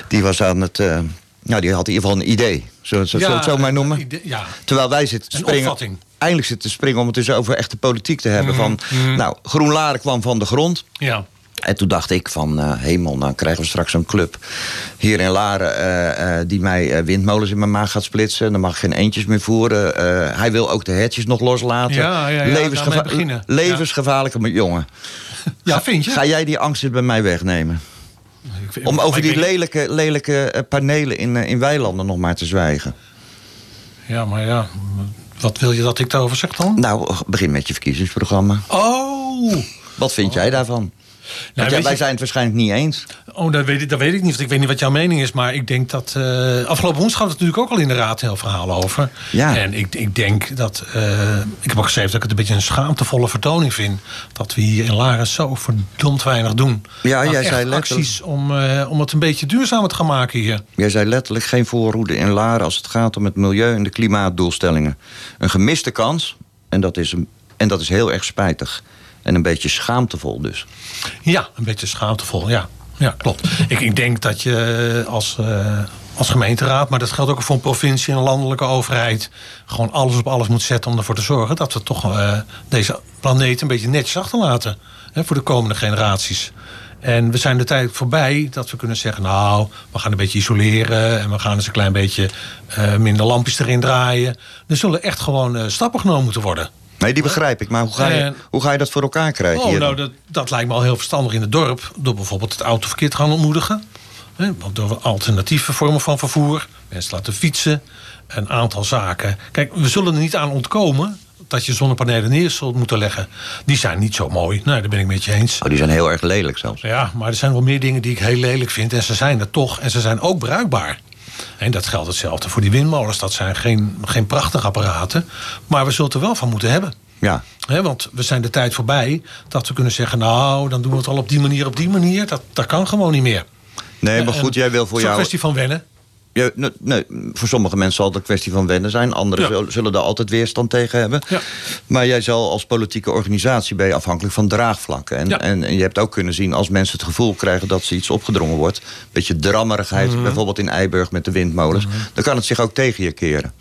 Speaker 1: Die was aan het... Uh, nou, die had in ieder geval een idee. Zullen we het zo maar noemen?
Speaker 2: idee- ja.
Speaker 1: Terwijl wij zitten te springen.
Speaker 2: opvatting.
Speaker 1: Eindelijk zitten te springen om het dus over echte politiek te hebben.
Speaker 2: Mhm,
Speaker 1: Van,
Speaker 2: mhm.
Speaker 1: nou, GroenLaren kwam van de grond.
Speaker 2: Ja.
Speaker 1: En toen dacht ik van, eh, hemel, nou krijgen we straks zo'n club hier in Laren... eh, eh, die mij windmolens in mijn maag gaat splitsen. Dan mag ik geen eentjes meer voeren. Hij wil ook de hetjes nog loslaten.
Speaker 2: Ja, ja, ja,
Speaker 1: Levensgeva-
Speaker 2: daarmee beginnen. Ja.
Speaker 1: Levensgevaarlijke maar jongen.
Speaker 2: ja, vind je?
Speaker 1: Ga jij die angst bij mij wegnemen?
Speaker 2: Vind-
Speaker 1: Om over die lelijke, lelijke panelen in, in weilanden nog maar te zwijgen.
Speaker 2: Ja, maar ja, wat wil je dat ik daarover zeg dan?
Speaker 1: Nou, begin met je verkiezingsprogramma.
Speaker 2: Oh!
Speaker 1: Wat vind jij daarvan? Ja,
Speaker 2: weet
Speaker 1: wij zijn het waarschijnlijk niet eens.
Speaker 2: Oh, dat weet, ik, dat weet ik niet. Want ik weet niet wat jouw mening is. Maar ik denk dat. eh, afgelopen woensdag hadden we natuurlijk ook al in de raad heel verhaal over.
Speaker 1: Ja.
Speaker 2: En ik, ik denk dat. eh, ik heb ook gezegd dat ik het een beetje een schaamtevolle vertoning vind. Dat we hier in Laren zo verdomd weinig doen.
Speaker 1: Ja, jij zei letterlijk-
Speaker 2: acties om, eh, om het een beetje duurzamer te gaan maken hier.
Speaker 1: Jij zei letterlijk geen voorhoede in Laren als het gaat om het milieu en de klimaatdoelstellingen. Een gemiste kans en dat is, een, en dat is heel erg spijtig. En een beetje schaamtevol dus.
Speaker 2: Ja, een beetje schaamtevol, ja. Ja, klopt. Ik, ik denk dat je als, eh, als gemeenteraad, maar dat geldt ook voor een provincie en een landelijke overheid, gewoon alles op alles moet zetten om ervoor te zorgen dat we toch eh, deze planeet een beetje netjes achterlaten hè, voor de komende generaties. En we zijn de tijd voorbij dat we kunnen zeggen, nou, we gaan een beetje isoleren en we gaan eens een klein beetje eh, minder lampjes erin draaien. Er zullen echt gewoon stappen genomen moeten worden.
Speaker 1: Nee, die begrijp ik. Maar hoe ga je,
Speaker 2: En-
Speaker 1: hoe ga je dat voor elkaar krijgen?
Speaker 2: Oh,
Speaker 1: hier
Speaker 2: nou, dat, dat lijkt me al heel verstandig in het dorp. Door bijvoorbeeld het autoverkeer te gaan ontmoedigen. Hè, want door alternatieve vormen van vervoer. Mensen laten fietsen. Een aantal zaken. Kijk, we zullen er niet aan ontkomen dat je zonnepanelen neer zult moeten leggen. Die zijn niet zo mooi. Nou, daar ben ik met je eens.
Speaker 1: Oh, die zijn heel erg lelijk zelfs.
Speaker 2: Ja, maar er zijn wel meer dingen die ik heel lelijk vind. En ze zijn er toch. En ze zijn ook bruikbaar. En dat geldt hetzelfde voor die windmolens. Dat zijn geen, geen prachtige apparaten. Maar we zullen het er wel van moeten hebben.
Speaker 1: Ja,
Speaker 2: want we zijn de tijd voorbij dat we kunnen zeggen... nou, dan doen we het al op die manier, op die manier. Dat, dat kan gewoon niet meer.
Speaker 1: nee, maar goed, jij wil voor
Speaker 2: Het is een
Speaker 1: jou...
Speaker 2: kwestie van wennen.
Speaker 1: Ja, nee, nee, voor sommige mensen zal het een kwestie van wennen zijn. Anderen
Speaker 2: Ja.
Speaker 1: zullen, er altijd weerstand tegen hebben.
Speaker 2: Ja.
Speaker 1: Maar jij zal als politieke organisatie ben je afhankelijk van draagvlakken. En, en, en je hebt ook kunnen zien als mensen het gevoel krijgen dat ze iets opgedrongen wordt. Beetje drammerigheid,
Speaker 2: Mhm.
Speaker 1: bijvoorbeeld in Eiburg met de windmolens. Dan kan het zich ook tegen je keren.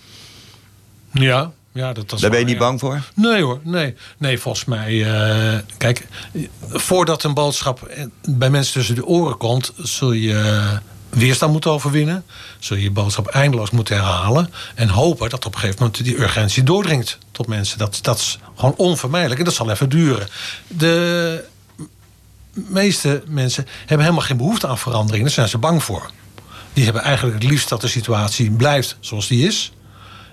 Speaker 2: Ja, ja dat, dat is
Speaker 1: Daar ben je niet
Speaker 2: ja.
Speaker 1: bang voor?
Speaker 2: Nee hoor, nee. Nee, volgens mij... eh, kijk, voordat een boodschap eh, bij mensen tussen de oren komt... zul je weerstand moeten overwinnen. Zul je je boodschap eindeloos moeten herhalen. En hopen dat op een gegeven moment die urgentie doordringt tot mensen. Dat, dat is gewoon onvermijdelijk. En dat zal even duren. De meeste mensen hebben helemaal geen behoefte aan verandering. Daar zijn ze bang voor. Die hebben eigenlijk het liefst dat de situatie blijft zoals die is.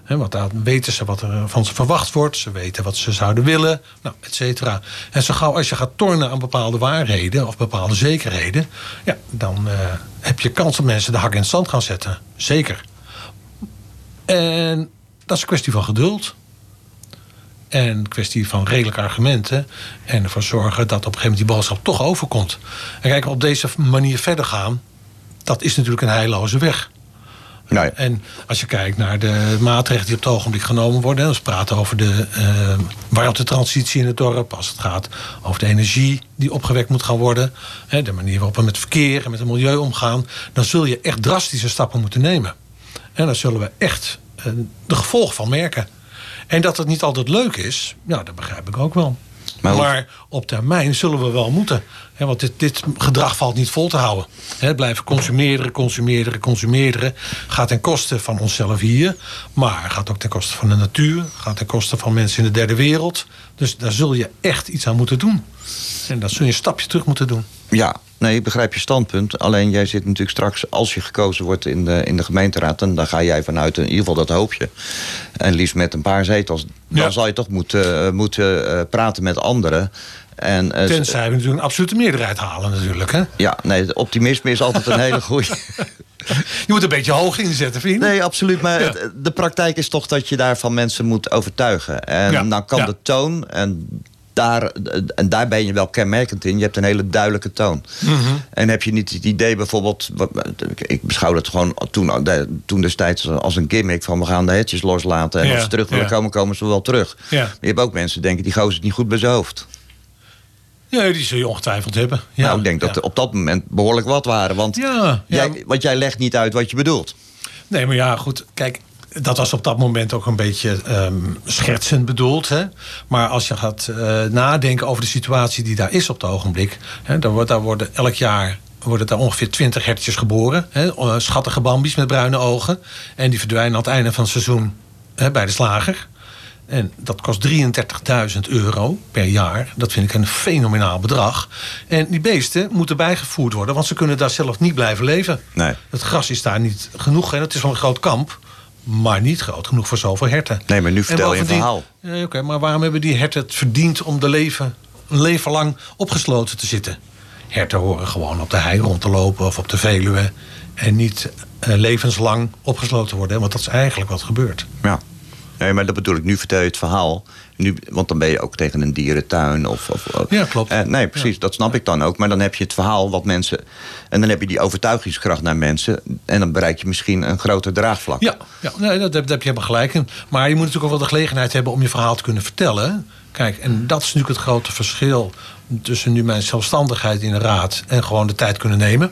Speaker 2: Want dan weten ze wat er van ze verwacht wordt. Ze weten wat ze zouden willen, nou, et cetera. En zo gauw als je gaat tornen aan bepaalde waarheden... of bepaalde zekerheden... Ja, dan eh, heb je kans dat mensen de hak in het zand gaan zetten. Zeker. En dat is een kwestie van geduld. En een kwestie van redelijke argumenten. En ervoor zorgen dat op een gegeven moment die boodschap toch overkomt. En kijk, op deze manier verder gaan... dat is natuurlijk een heilloze weg.
Speaker 1: Nou.
Speaker 2: En als je kijkt naar de maatregelen die op het ogenblik genomen worden... als we praten over de uh, warmtetransitie in het dorp... als het gaat over de energie die opgewekt moet gaan worden... Hè, de manier waarop we met verkeer en met het milieu omgaan... dan zul je echt drastische stappen moeten nemen. En daar zullen we echt uh, de gevolgen van merken. En dat het niet altijd leuk is, ja, dat begrijp ik ook wel.
Speaker 1: Maar,
Speaker 2: maar op termijn zullen we wel moeten. Hè, want dit, dit, gedrag valt niet vol te houden. Hè, blijven consumeren, consumeren, consumeren. Gaat ten koste van onszelf hier. Maar gaat ook ten koste van de natuur. Gaat ten koste van mensen in de derde wereld. Dus daar zul je echt iets aan moeten doen. En dat zul je een stapje terug moeten doen.
Speaker 1: Ja, nee, ik begrijp je standpunt. Alleen jij zit natuurlijk straks, als je gekozen wordt in de, in de gemeenteraad... dan, dan ga jij vanuit in ieder geval dat hoop je. En liefst met een paar zetels. Dan
Speaker 2: Ja.
Speaker 1: zal je toch moeten, uh, moeten uh, praten met anderen. En, uh,
Speaker 2: Tenzij we natuurlijk een absolute meerderheid halen natuurlijk. Hè?
Speaker 1: Ja, nee, optimisme is altijd een hele goede.
Speaker 2: Je moet een beetje hoog inzetten, je?
Speaker 1: Nee, absoluut. Maar ja. de praktijk is toch dat je daarvan mensen moet overtuigen. En
Speaker 2: Ja.
Speaker 1: dan kan
Speaker 2: Ja.
Speaker 1: de toon en daar, en daar ben je wel kenmerkend in. Je hebt een hele duidelijke toon.
Speaker 2: Mhm.
Speaker 1: En heb je niet het idee bijvoorbeeld... wat- Ik beschouw het gewoon toen, toen destijds als een gimmick... van we gaan de hetjes loslaten en
Speaker 2: Ja,
Speaker 1: als ze terug willen
Speaker 2: ja.
Speaker 1: komen, komen ze wel terug.
Speaker 2: Ja.
Speaker 1: Maar je hebt ook mensen die denken, die gozer het niet goed bij zijn hoofd.
Speaker 2: Ja, die zul je ongetwijfeld hebben. Ja,
Speaker 1: nou, ik denk dat er op dat moment behoorlijk wat waren. Want. Jij, want jij legt niet uit wat je bedoelt.
Speaker 2: Nee, maar ja, goed. Kijk, dat was op dat moment ook een beetje ehm, schertsend bedoeld. Hè? Maar als je gaat eh, nadenken over de situatie die daar is op het ogenblik. Hè, daar, wordt, daar worden elk jaar worden daar ongeveer 20 hertjes geboren. Hè? Schattige bambies met bruine ogen. En die verdwijnen aan het einde van het seizoen hè, bij de slager. En dat kost 33.000 euro per jaar. Dat vind ik een fenomenaal bedrag. En die beesten moeten bijgevoerd worden, want ze kunnen daar zelf niet blijven leven.
Speaker 1: Nee.
Speaker 2: Het gras is daar niet genoeg. En het is wel een groot kamp, maar niet groot genoeg voor zoveel herten.
Speaker 1: Nee, maar nu vertel je een verhaal.
Speaker 2: Ja, Oké, maar waarom hebben die herten het verdiend om de leven, een leven lang opgesloten te zitten? Herten horen gewoon op de hei rond te lopen of op de Veluwe. En niet eh, levenslang opgesloten worden. Want dat is eigenlijk wat gebeurt.
Speaker 1: Ja. Nee, maar dat bedoel ik. Nu vertel je het verhaal. Nu, want dan ben je ook tegen een dierentuin. Of, of, of-
Speaker 2: Ja, klopt.
Speaker 1: Eh, nee, precies. Dat snap ik dan ook. Maar dan heb je het verhaal wat mensen... En dan heb je die overtuigingskracht naar mensen. En dan bereik je misschien een groter draagvlak.
Speaker 2: Ja, ja nee, dat, heb- je helemaal gelijk in. Maar je moet natuurlijk ook wel de gelegenheid hebben om je verhaal te kunnen vertellen. Kijk, en dat is natuurlijk het grote verschil tussen nu mijn zelfstandigheid in de raad en gewoon de tijd kunnen nemen.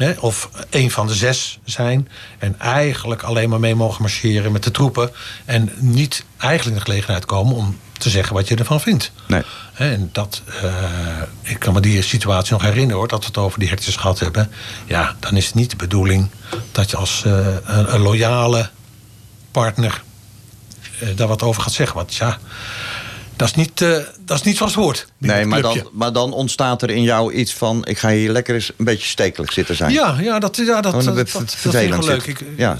Speaker 2: Hè, of een van de zes zijn. En eigenlijk alleen maar mee mogen marcheren met de troepen. En niet eigenlijk in de gelegenheid komen om te zeggen wat je ervan vindt.
Speaker 1: Nee.
Speaker 2: En dat, eh, ik kan me die situatie nog herinneren hoor, dat we het over die hertjes gehad hebben. Ja, dan is het niet de bedoeling dat je als eh, een, een loyale partner eh, daar wat over gaat zeggen. Want ja, dat is niet, eh, dat is niet zoals het hoort.
Speaker 1: Nee, maar dan, maar dan ontstaat er in jou iets van... ik ga hier lekker eens een beetje stekelig zitten zijn.
Speaker 2: Ja, ja, dat, ja, dat,
Speaker 1: Oh,
Speaker 2: dat, vind ik wel leuk. Ik,
Speaker 1: Ja.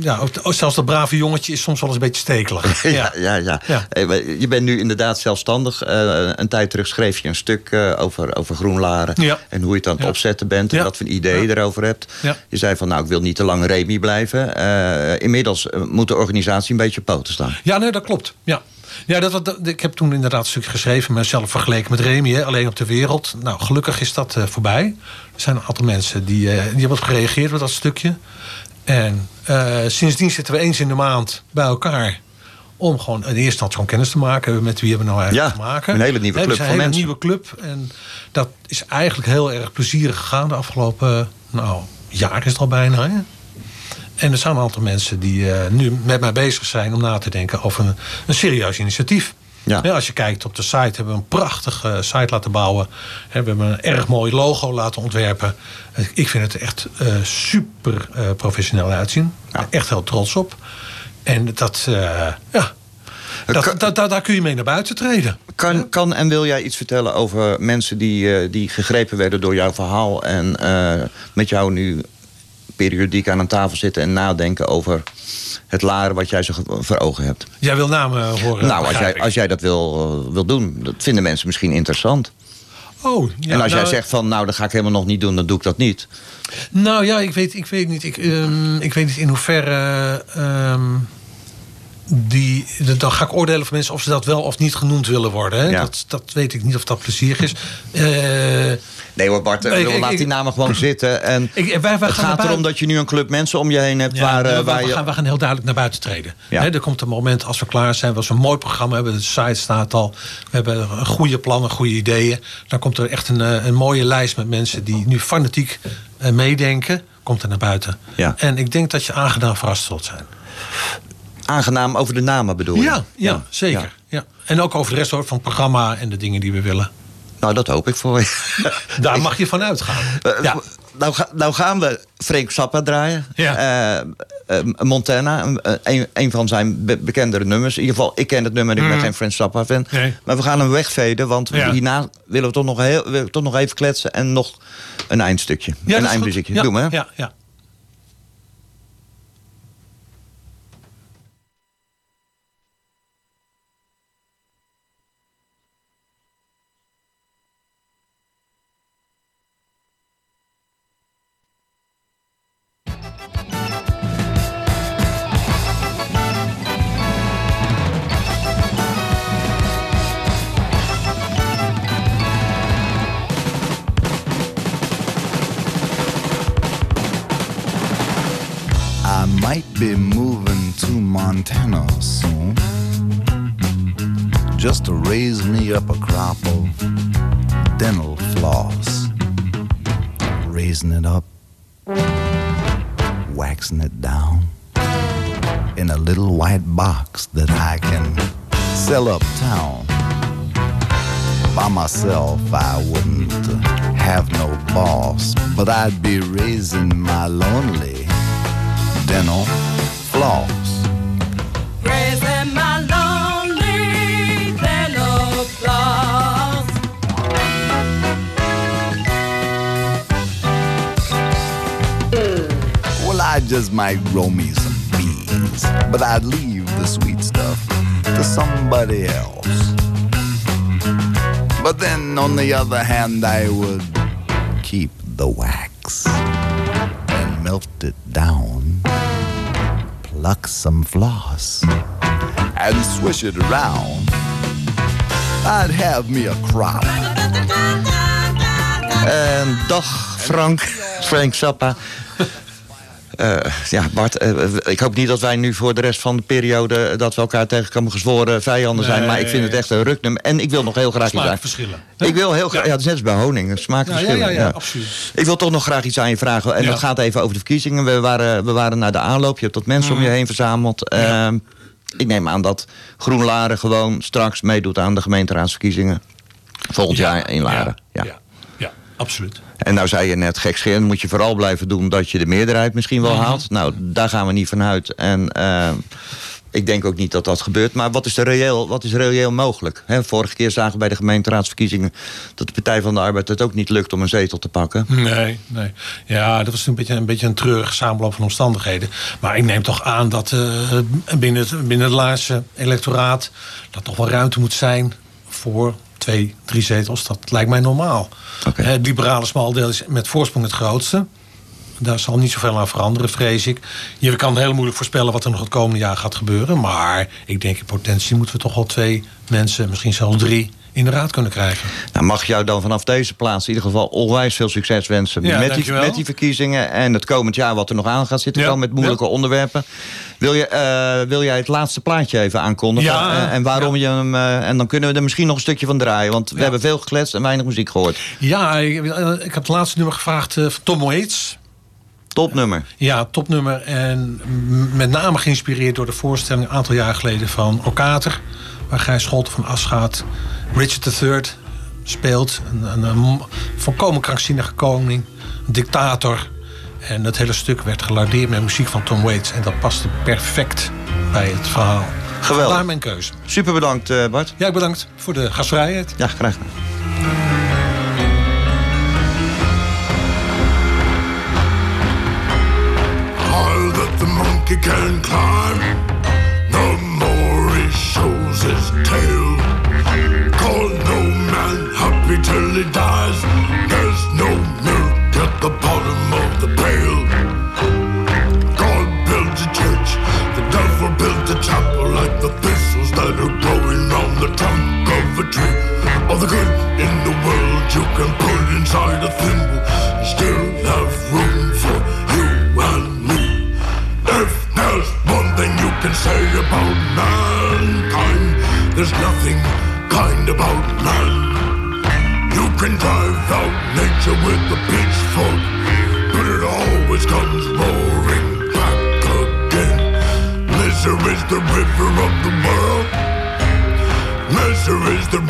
Speaker 2: ja, ook, zelfs dat brave jongetje is soms wel eens een beetje stekelig.
Speaker 1: Ja, ja, ja.
Speaker 2: Ja.
Speaker 1: Hey, maar Je bent nu inderdaad zelfstandig. Eh, een tijd terug schreef je een stuk eh, over, over groenlaren.
Speaker 2: Ja.
Speaker 1: En hoe je het aan het opzetten bent. En wat voor ideeën je erover hebt. Je zei van, nou, ik wil niet te lang Remy blijven. Eh, inmiddels eh, moet de organisatie een beetje op poten staan.
Speaker 2: Ja, nee, dat klopt. Ja. Ja, dat, dat, ik heb toen inderdaad een stuk geschreven, mezelf vergeleken met Remy, hè, alleen op de wereld. Nou, gelukkig is dat eh, voorbij. Er zijn een aantal mensen die, eh, die hebben op gereageerd met dat stukje. En eh, sindsdien zitten we eens in de maand bij elkaar. Om gewoon in eerste instantie gewoon kennis te maken. Met wie hebben we nou eigenlijk
Speaker 1: Ja,
Speaker 2: te maken.
Speaker 1: een hele nieuwe club van
Speaker 2: een hele
Speaker 1: mensen.
Speaker 2: nieuwe club. En dat is eigenlijk heel erg plezierig gegaan de afgelopen nou, jaar is het al bijna. Hè? En er zijn een aantal mensen die eh, nu met mij bezig zijn om na te denken over een, een serieus initiatief.
Speaker 1: Ja.
Speaker 2: Ja, als je kijkt op de site, hebben we een prachtige site laten bouwen. We hebben een erg mooi logo laten ontwerpen. Eh, Ik vind het echt eh, super eh, professioneel uitzien.
Speaker 1: Ja.
Speaker 2: Echt heel trots op. En dat, eh, ja, dat,
Speaker 1: kan-
Speaker 2: dat, dat- daar kun je mee naar buiten treden.
Speaker 1: Kan, kan en wil jij iets vertellen over mensen die, eh, die gegrepen werden door jouw verhaal... en eh, met jou nu periodiek aan een tafel zitten en nadenken over het laren wat jij zo voor ogen hebt?
Speaker 2: Jij wil namen horen.
Speaker 1: nou, als jij, als jij dat wil, eh, wil doen, dat vinden mensen misschien interessant.
Speaker 2: Oh, ja,
Speaker 1: en als jij
Speaker 2: nou,
Speaker 1: zegt van, nou, dat ga ik helemaal nog niet doen, dan doe ik dat niet.
Speaker 2: Nou ja, ik weet, ik weet niet. Ik, ehm, ik weet niet in hoeverre. ehm, die, dan ga ik oordelen van mensen of ze dat wel of niet genoemd willen worden. Hè?
Speaker 1: Ja.
Speaker 2: Dat, dat weet ik niet of dat plezierig is. Eh,
Speaker 1: Nee hoor, Bart, eh,
Speaker 2: Ik- ik-
Speaker 1: laat
Speaker 2: ik-
Speaker 1: die namen gewoon zitten. En
Speaker 2: ik, wij, wij
Speaker 1: het
Speaker 2: gaan
Speaker 1: gaat erom dat je nu een club mensen om je heen hebt...
Speaker 2: Ja,
Speaker 1: waar, eh, waar je...
Speaker 2: gaan, we gaan heel duidelijk naar buiten treden.
Speaker 1: Ja.
Speaker 2: Hè, er komt een moment als we klaar zijn. We hebben een mooi programma hebben. De site staat al. We hebben goede plannen, goede ideeën. Dan komt er echt een, een mooie lijst met mensen die nu fanatiek meedenken. Komt er naar buiten. En ik denk dat je aangenaam verrast zult zijn.
Speaker 1: Aangenaam over de namen bedoel je?
Speaker 2: Ja, ja, zeker.
Speaker 1: Ja.
Speaker 2: Ja. En ook over de rest van het programma en de dingen die we willen.
Speaker 1: Nou, dat hoop ik voor je.
Speaker 2: Daar mag je van uitgaan.
Speaker 1: Eh,
Speaker 2: Ja.
Speaker 1: nou, nou gaan we Frank Zappa draaien.
Speaker 2: Ja.
Speaker 1: Eh, eh, Montana, een, een, van zijn be- bekendere nummers. In ieder geval, ik ken het nummer, ik ben geen Frank Zappa fan.
Speaker 2: Nee.
Speaker 1: Maar we gaan hem wegveden, want
Speaker 2: Ja.
Speaker 1: hierna willen we toch nog, heel, we toch nog even kletsen... en nog een eindstukje, een eindmuziekje.
Speaker 2: Ja,
Speaker 1: Doe maar.
Speaker 2: Ja, ja.
Speaker 5: Myself, I wouldn't have no boss, but I'd be raising my lonely dental floss.
Speaker 3: Raising my lonely dental floss.
Speaker 5: Well, I just might grow me some beans, but I'd leave the sweet stuff to somebody else. But then, on the other hand, I would keep the wax and melt it down, pluck some floss, and swish it around. I'd have me a crop.
Speaker 1: En dag Frank, Frank Zappa. Eh, ja, Bart, eh, ik hoop niet dat wij nu voor de rest van de periode... dat we elkaar tegenkomen gezworen vijanden zijn.
Speaker 2: Nee.
Speaker 1: Maar ik vind het echt een ruknummer. En ik wil nog heel graag.
Speaker 2: Smaakverschillen.
Speaker 1: Ik wil heel graag... Ja, het is net als bij honing. een
Speaker 2: Ja,
Speaker 1: Smaakverschillen.
Speaker 2: ja, ja, ja, absoluut.
Speaker 1: Ik wil toch nog graag iets aan je vragen. En dat gaat even over de verkiezingen. We waren, we waren naar de aanloop. Je hebt wat mensen om je heen verzameld. Ehm, ik neem aan dat GroenLaren gewoon straks meedoet aan de gemeenteraadsverkiezingen. Volgend jaar in Laren. Ja.
Speaker 2: Absoluut.
Speaker 1: En nou zei je net, gekscherend moet je vooral blijven doen dat je de meerderheid misschien
Speaker 2: Mhm.
Speaker 1: wel haalt. Nou, daar gaan we niet vanuit. En eh, ik denk ook niet dat dat gebeurt. Maar wat is er reëel, wat is reëel mogelijk? Vorige keer zagen we bij de gemeenteraadsverkiezingen... dat de Partij van de Arbeid het ook niet lukt om een zetel te pakken.
Speaker 2: Nee, nee. Ja, dat was een beetje een, beetje een treurig samenloop van omstandigheden. Maar ik neem toch aan dat eh, binnen, het, binnen het laatste electoraat... dat toch wel ruimte moet zijn voor twee, drie zetels. Dat lijkt mij normaal.
Speaker 1: Oké.
Speaker 2: Het liberale smaldeel is met voorsprong het grootste. Daar zal niet zoveel aan veranderen, vrees ik. Je kan heel moeilijk voorspellen wat er nog het komende jaar gaat gebeuren. Maar ik denk in potentie moeten we toch wel twee mensen, misschien zelfs drie... in de raad kunnen krijgen.
Speaker 1: Nou, mag ik jou dan vanaf deze plaats in ieder geval onwijs veel succes wensen...
Speaker 2: Ja,
Speaker 1: met, die, met die verkiezingen en het komend jaar wat er nog aan gaat zitten...
Speaker 2: Ja,
Speaker 1: met moeilijke onderwerpen. Wil, je, eh, wil jij het laatste plaatje even aankondigen?
Speaker 2: Ja,
Speaker 1: Eh, en waarom je hem... eh, en dan kunnen we er misschien nog een stukje van draaien. Want we hebben veel gekletst en weinig muziek gehoord.
Speaker 2: Ja, ik, ik heb het laatste nummer gevraagd van Tom Waits.
Speaker 1: Topnummer.
Speaker 2: Ja, topnummer. En met name geïnspireerd door de voorstelling een aantal jaar geleden van Orkater. Waar Gijs Scholten van Asgaat Richard III speelt. Een, een, een volkomen krankzinnige koning. Een dictator. En het hele stuk werd gelardeerd met muziek van Tom Waits. En dat paste perfect bij het verhaal.
Speaker 1: Geweldig.
Speaker 2: Vandaar mijn keuze.
Speaker 1: Super bedankt, eh, Bart.
Speaker 2: Ja, bedankt voor de gastvrijheid.
Speaker 1: Ja, graag gedaan.
Speaker 6: All that the monkey can climb, tail. Call no man happy till he dies. There's no milk at the bottom of the pail. God built a church, the devil built a chapel like the thistles that are growing on the trunk of a tree. All the good in the world you can put inside a thimble still have room can say about mankind, there's nothing kind about man. You can drive out nature with a pitchfork, but it always comes roaring back again. Misery is the river of the world. Misery is the river